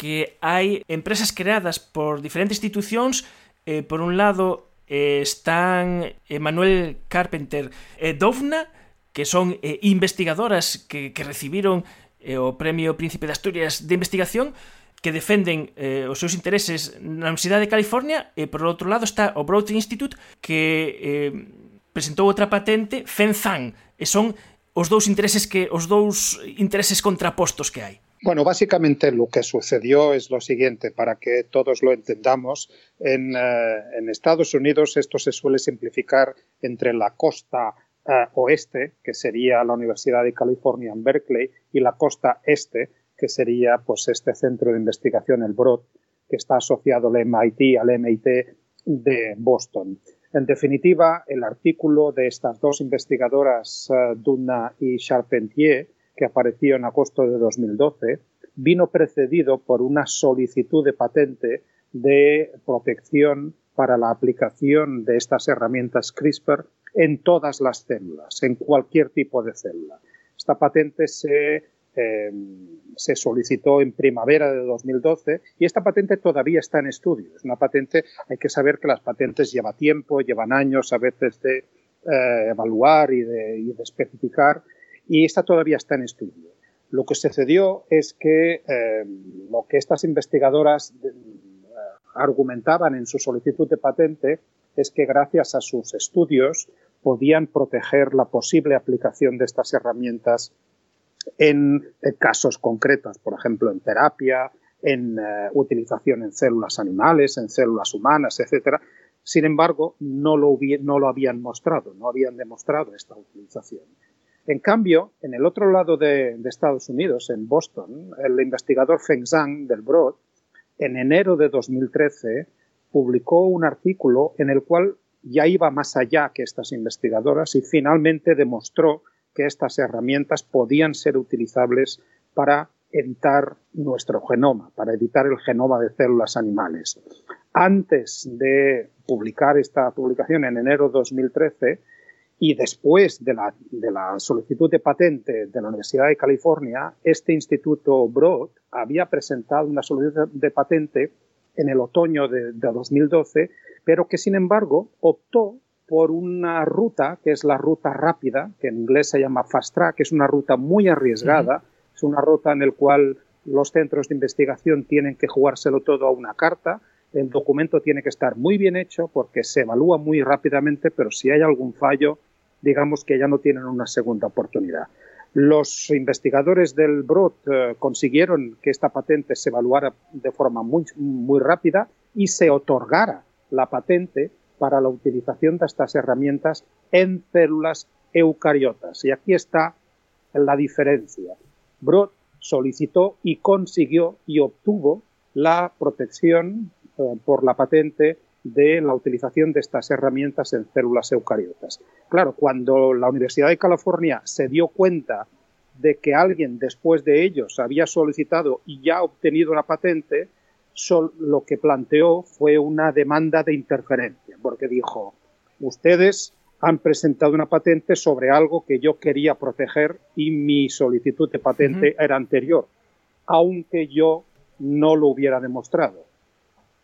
que hai empresas creadas por diferentes institucións, eh, por un lado eh, están eh, Manuel Carpenter e Dovna, que son eh, investigadoras que, que recibiron eh, o Premio Príncipe de Asturias de Investigación, que defenden eh, os seus intereses na Universidade de California, e por outro lado está o Broad Institute, que eh, presentou outra patente, FENZAN, e son os dous intereses que os dous intereses contrapostos que hai. Bueno, básicamente lo que sucedió es lo siguiente, para que todos lo entendamos. En, eh, en Estados Unidos esto se suele simplificar entre la costa uh, oeste, que sería la Universidad de California en Berkeley, y la costa este, que sería pues este centro de investigación, el Broad, que está asociado al MIT, al MIT de Boston. En definitiva, el artículo de estas dos investigadoras, uh, Duna y Charpentier, que apareció en agosto de 2012, vino precedido por una solicitud de patente de protección para la aplicación de estas herramientas CRISPR en todas las células, en cualquier tipo de célula. Esta patente se, eh, se solicitó en primavera de 2012 y esta patente todavía está en estudio. Es una patente, hay que saber que las patentes llevan tiempo, llevan años a veces de eh, evaluar y de, especificar y esta todavía está en estudio. Lo que sucedió es que eh, lo que estas investigadoras eh, argumentaban en su solicitud de patente es que gracias a sus estudios podían proteger la posible aplicación de estas herramientas en, casos concretos, por ejemplo, en terapia, en uh, utilización en células animales, en células humanas, etcétera. Sin embargo, no lo, no lo, habían mostrado, no habían demostrado esta utilización. En cambio, en el otro lado de, de Estados Unidos, en Boston, el investigador Feng Zhang del Broad, en enero de 2013, publicó un artículo en el cual ya iba más allá que estas investigadoras y finalmente demostró que estas herramientas podían ser utilizables para editar nuestro genoma, para editar el genoma de células animales. Antes de publicar esta publicación en enero de 2013 y después de la, solicitud de patente de la Universidad de California, este instituto Broad había presentado una solicitud de patente en el otoño de, de 2012, pero que sin embargo optó por una ruta que es la ruta rápida, que en inglés se llama fast track, que es una ruta muy arriesgada, uh -huh. es una ruta en la cual los centros de investigación tienen que jugárselo todo a una carta, el documento tiene que estar muy bien hecho porque se evalúa muy rápidamente, pero si hay algún fallo, digamos que ya no tienen una segunda oportunidad. Los investigadores del Broad eh, consiguieron que esta patente se evaluara de forma muy, muy rápida y se otorgara la patente para la utilización de estas herramientas en células eucariotas. Y aquí está la diferencia. Broad solicitó y consiguió y obtuvo la protección eh, por la patente de la utilización de estas herramientas en células eucariotas. Claro, cuando la Universidad de California se dio cuenta de que alguien después de ellos había solicitado y ya obtenido la patente, lo que planteó fue una demanda de interferencia, porque dijo, ustedes han presentado una patente sobre algo que yo quería proteger y mi solicitud de patente uh -huh. era anterior, aunque yo no lo hubiera demostrado.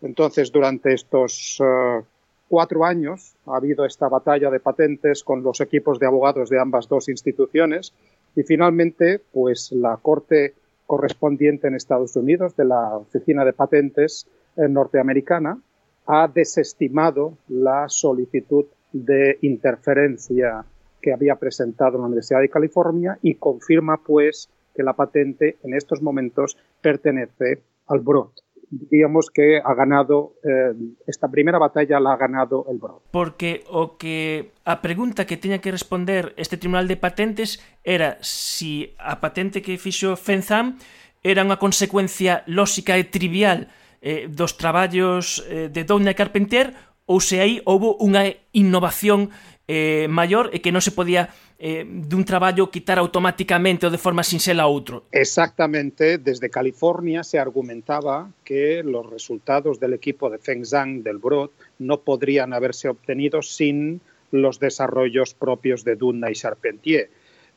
Entonces, durante estos uh, cuatro años ha habido esta batalla de patentes con los equipos de abogados de ambas dos instituciones Y finalmente, pues la Corte correspondiente en Estados Unidos de la Oficina de Patentes eh, norteamericana ha desestimado la solicitud de interferencia que había presentado la Universidad de California y confirma pues que la patente en estos momentos pertenece al Broad. diríamos que ha ganado eh, esta primeira batalla la ha ganado el Broad. Porque o que a pregunta que tiña que responder este Tribunal de Patentes era si a patente que fixo Fenzam era unha consecuencia lóxica e trivial eh, dos traballos eh, de Doña Carpentier ou se aí houbo unha innovación eh, maior e que non se podía eh, dun traballo quitar automáticamente ou de forma sinxela a outro. Exactamente, desde California se argumentaba que los resultados del equipo de Feng Zhang del Broad no podrían haberse obtenido sin los desarrollos propios de Duna y Charpentier.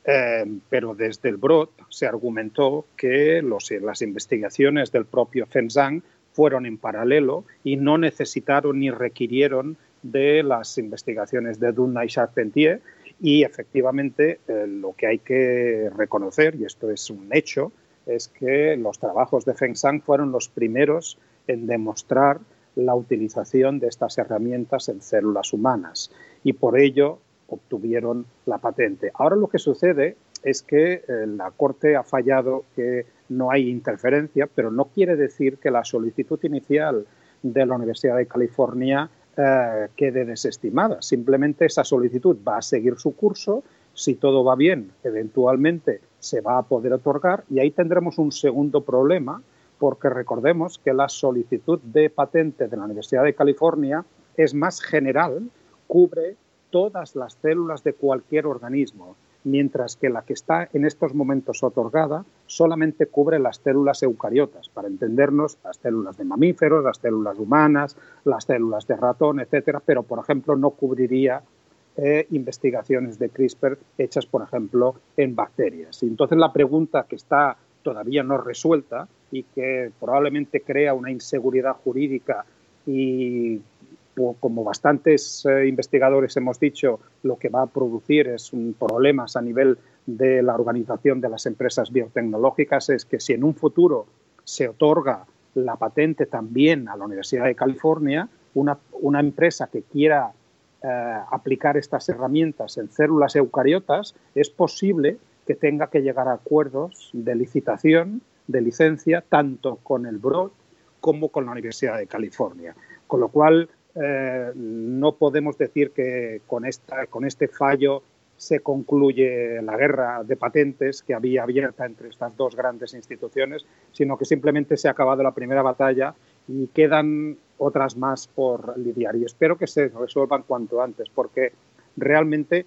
Eh, pero desde el Broad se argumentó que los, las investigaciones del propio Feng Zhang fueron en paralelo y no necesitaron ni requirieron de las investigaciones de Dunna y Charpentier y efectivamente eh, lo que hay que reconocer, y esto es un hecho, es que los trabajos de Feng Shang fueron los primeros en demostrar la utilización de estas herramientas en células humanas y por ello obtuvieron la patente. Ahora lo que sucede es que eh, la Corte ha fallado que no hay interferencia, pero no quiere decir que la solicitud inicial de la Universidad de California eh, quede desestimada. Simplemente esa solicitud va a seguir su curso. Si todo va bien, eventualmente se va a poder otorgar y ahí tendremos un segundo problema porque recordemos que la solicitud de patente de la Universidad de California es más general, cubre todas las células de cualquier organismo, mientras que la que está en estos momentos otorgada solamente cubre las células eucariotas, para entendernos las células de mamíferos, las células humanas, las células de ratón, etcétera, pero por ejemplo no cubriría eh, investigaciones de CRISPR hechas, por ejemplo, en bacterias. Y entonces la pregunta que está todavía no resuelta y que probablemente crea una inseguridad jurídica y como bastantes eh, investigadores hemos dicho, lo que va a producir es problemas a nivel de la organización de las empresas biotecnológicas, es que si en un futuro se otorga la patente también a la Universidad de California, una, una empresa que quiera eh, aplicar estas herramientas en células eucariotas, es posible que tenga que llegar a acuerdos de licitación, de licencia, tanto con el Broad como con la Universidad de California. Con lo cual, eh, no podemos decir que con, esta, con este fallo se concluye la guerra de patentes que había abierta entre estas dos grandes instituciones, sino que simplemente se ha acabado la primera batalla y quedan otras más por lidiar. Y espero que se resuelvan cuanto antes, porque realmente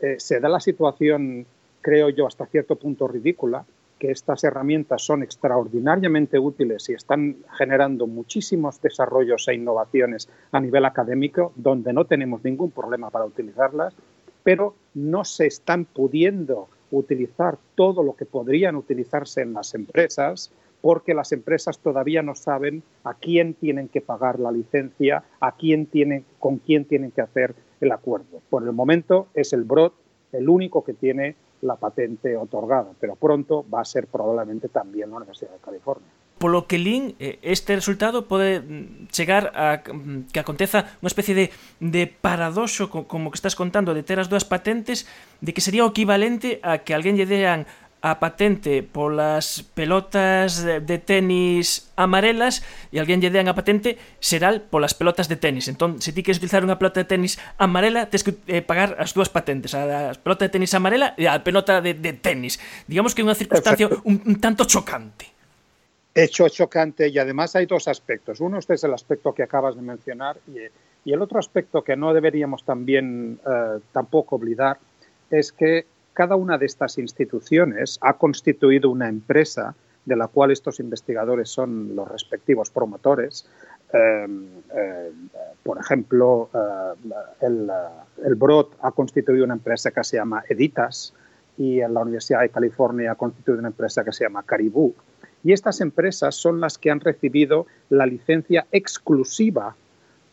eh, se da la situación, creo yo, hasta cierto punto ridícula, estas herramientas son extraordinariamente útiles y están generando muchísimos desarrollos e innovaciones a nivel académico, donde no tenemos ningún problema para utilizarlas, pero no se están pudiendo utilizar todo lo que podrían utilizarse en las empresas porque las empresas todavía no saben a quién tienen que pagar la licencia, a quién tienen, con quién tienen que hacer el acuerdo. Por el momento es el BROT el único que tiene la patente otorgada, pero pronto va a ser probablemente también la Universidad de California. Por lo que Lin, eh, este resultado puede mm, chegar a mm, que aconteza unha especie de, de paradoxo, como que estás contando, de ter as dúas patentes, de que sería o equivalente a que alguén lle dean a patente polas pelotas de tenis amarelas e alguén lle dean a patente xeral polas pelotas de tenis. Entón, se ti queres utilizar unha pelota de tenis amarela, tens que eh, pagar as dúas patentes, a, a pelota de tenis amarela e a pelota de, de tenis. Digamos que é unha circunstancia un, un tanto chocante. Hecho chocante y además hay dos aspectos. Uno este es el aspecto que acabas de mencionar y, y el otro aspecto que no deberíamos también eh, tampoco olvidar es que cada una de estas instituciones ha constituido una empresa de la cual estos investigadores son los respectivos promotores. Eh, eh, por ejemplo, eh, el, el, ha constituido una empresa que se llama Editas y en la Universidad de California ha constituido una empresa que se llama Caribou. Y estas empresas son las que han recibido la licencia exclusiva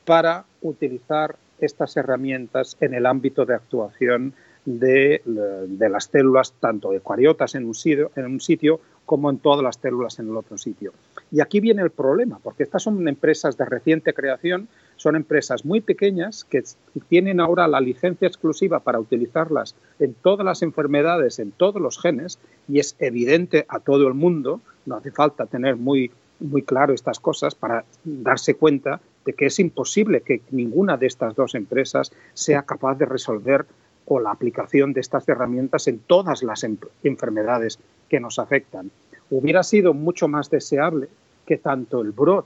para utilizar estas herramientas en el ámbito de actuación de, las células, tanto eucariotas en un, sitio, en un sitio como en todas las células en el otro sitio. Y aquí viene el problema, porque estas son empresas de reciente creación, son empresas muy pequeñas que tienen ahora la licencia exclusiva para utilizarlas en todas las enfermedades, en todos los genes, y es evidente a todo el mundo, no hace falta tener muy, muy claro estas cosas para darse cuenta de que es imposible que ninguna de estas dos empresas sea capaz de resolver o la aplicación de estas herramientas en todas las enfermedades que nos afectan. Hubiera sido mucho más deseable que tanto el Broad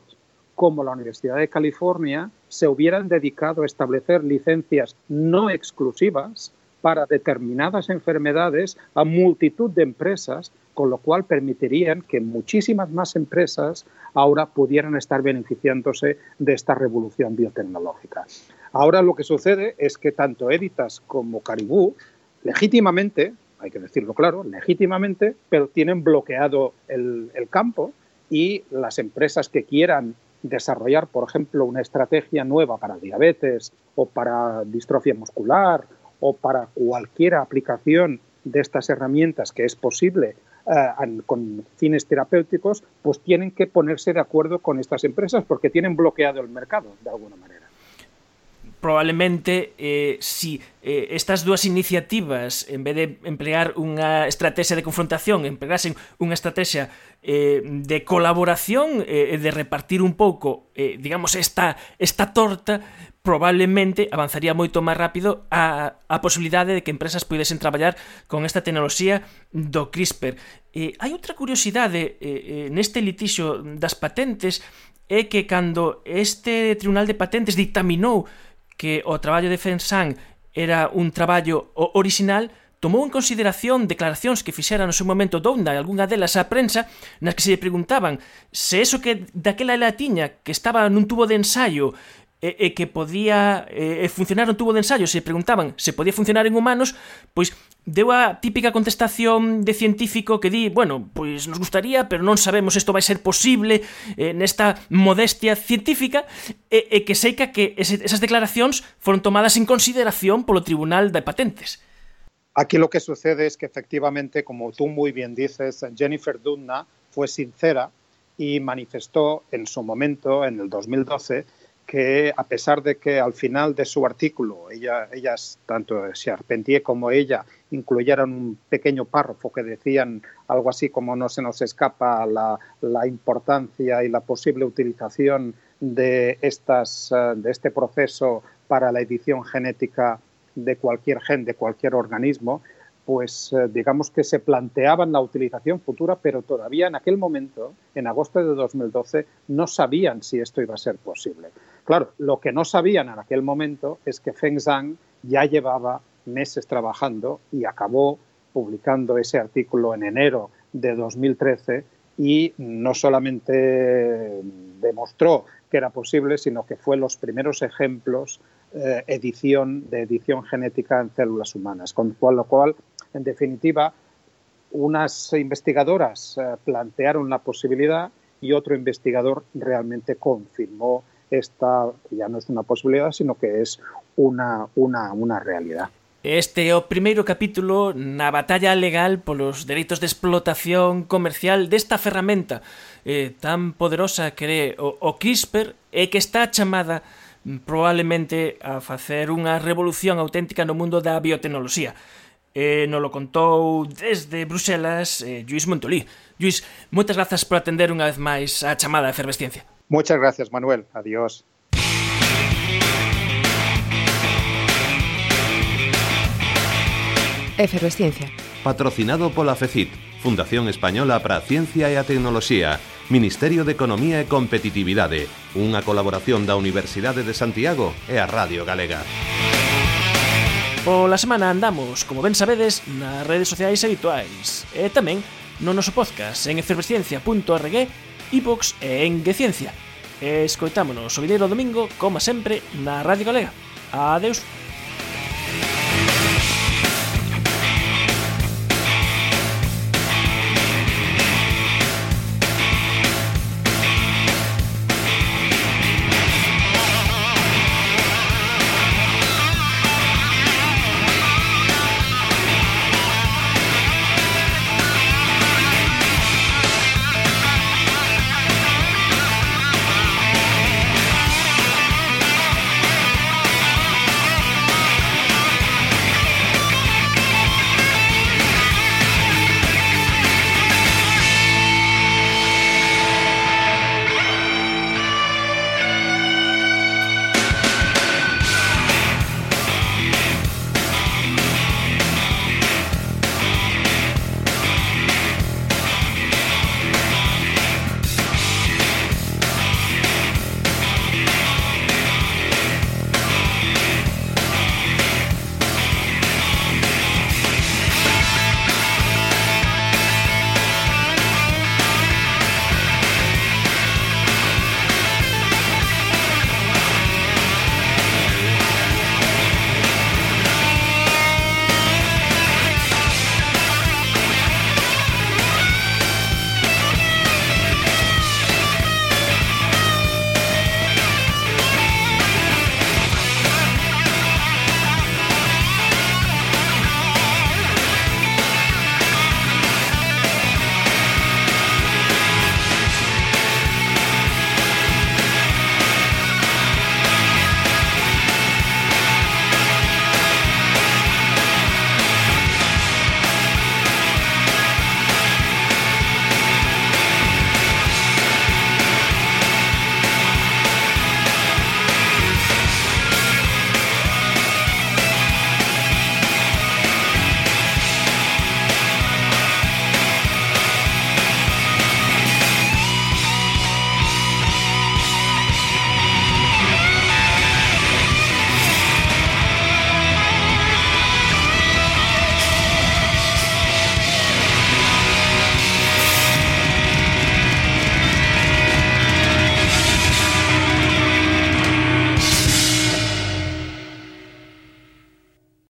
como la Universidad de California se hubieran dedicado a establecer licencias no exclusivas para determinadas enfermedades a multitud de empresas, con lo cual permitirían que muchísimas más empresas ahora pudieran estar beneficiándose de esta revolución biotecnológica. Ahora lo que sucede es que tanto Editas como Caribú, legítimamente, hay que decirlo claro, legítimamente, pero tienen bloqueado el, campo y las empresas que quieran desarrollar, por ejemplo, una estrategia nueva para diabetes o para distrofia muscular o para cualquier aplicación de estas herramientas que es posible eh, con fines terapéuticos, pues tienen que ponerse de acuerdo con estas empresas porque tienen bloqueado el mercado de alguna manera. probablemente eh, si eh, estas dúas iniciativas en vez de emplear unha estrategia de confrontación empregasen unha estrategia eh, de colaboración eh, e eh, de repartir un pouco eh, digamos esta, esta torta probablemente avanzaría moito máis rápido a, a posibilidade de que empresas pudesen traballar con esta tecnoloxía do CRISPR. Eh, hai outra curiosidade eh, eh neste litixo das patentes é que cando este Tribunal de Patentes dictaminou que o traballo de Fensang era un traballo orixinal, tomou en consideración declaracións que fixera no seu momento Donda e algunha delas á prensa nas que se lle preguntaban se eso que daquela ela tiña que estaba nun tubo de ensaio e, e que podía e, funcionar un tubo de ensayo, se preguntaban se podía funcionar en humanos, pois deu a típica contestación de científico que di, bueno, pois nos gustaría, pero non sabemos isto vai ser posible eh, nesta modestia científica e, e que seica que ese, esas declaracións foron tomadas en consideración polo Tribunal de Patentes. Aquí lo que sucede es que efectivamente, como tú muy bien dices, Jennifer Doudna fue sincera y manifestó en su momento, en el 2012, que a pesar de que al final de su artículo, ella, ellas, tanto Charpentier como ella, incluyeron un pequeño párrafo que decían algo así como no se nos escapa la, la importancia y la posible utilización de, estas, eh, de este proceso para la edición genética de cualquier gen, de cualquier organismo, pues eh, digamos que se planteaban la utilización futura, pero todavía en aquel momento, en agosto de 2012, no sabían si esto iba a ser posible. Claro, lo que no sabían en aquel momento es que Feng Zhang ya llevaba meses trabajando y acabó publicando ese artículo en enero de 2013 y no solamente demostró que era posible, sino que fue los primeros ejemplos eh, de edición genética en células humanas, con lo cual, en definitiva, unas investigadoras eh, plantearon la posibilidad y otro investigador realmente confirmó esta ya non é unha posibilidad, sino que é unha, una, una realidad. Este é o primeiro capítulo na batalla legal polos dereitos de explotación comercial desta ferramenta eh, tan poderosa que é o, o CRISPR e que está chamada mm, probablemente a facer unha revolución auténtica no mundo da biotecnoloxía. Eh, non lo contou desde Bruxelas eh, Luis Montolí. Luis, moitas grazas por atender unha vez máis a chamada de efervesciencia. Muchas gracias, Manuel. Adiós. Efervesciencia. Patrocinado pola FECIT, Fundación Española para a Ciencia e a Tecnoloxía, Ministerio de Economía e Competitividade, unha colaboración da Universidade de Santiago e a Radio Galega. Pola semana andamos, como ben sabedes, nas redes sociais habituais e tamén no noso podcast en efervesciencia.org iVox e en Geciencia. E escoitámonos o vindeiro domingo, como sempre, na Radio Galega. Adeus.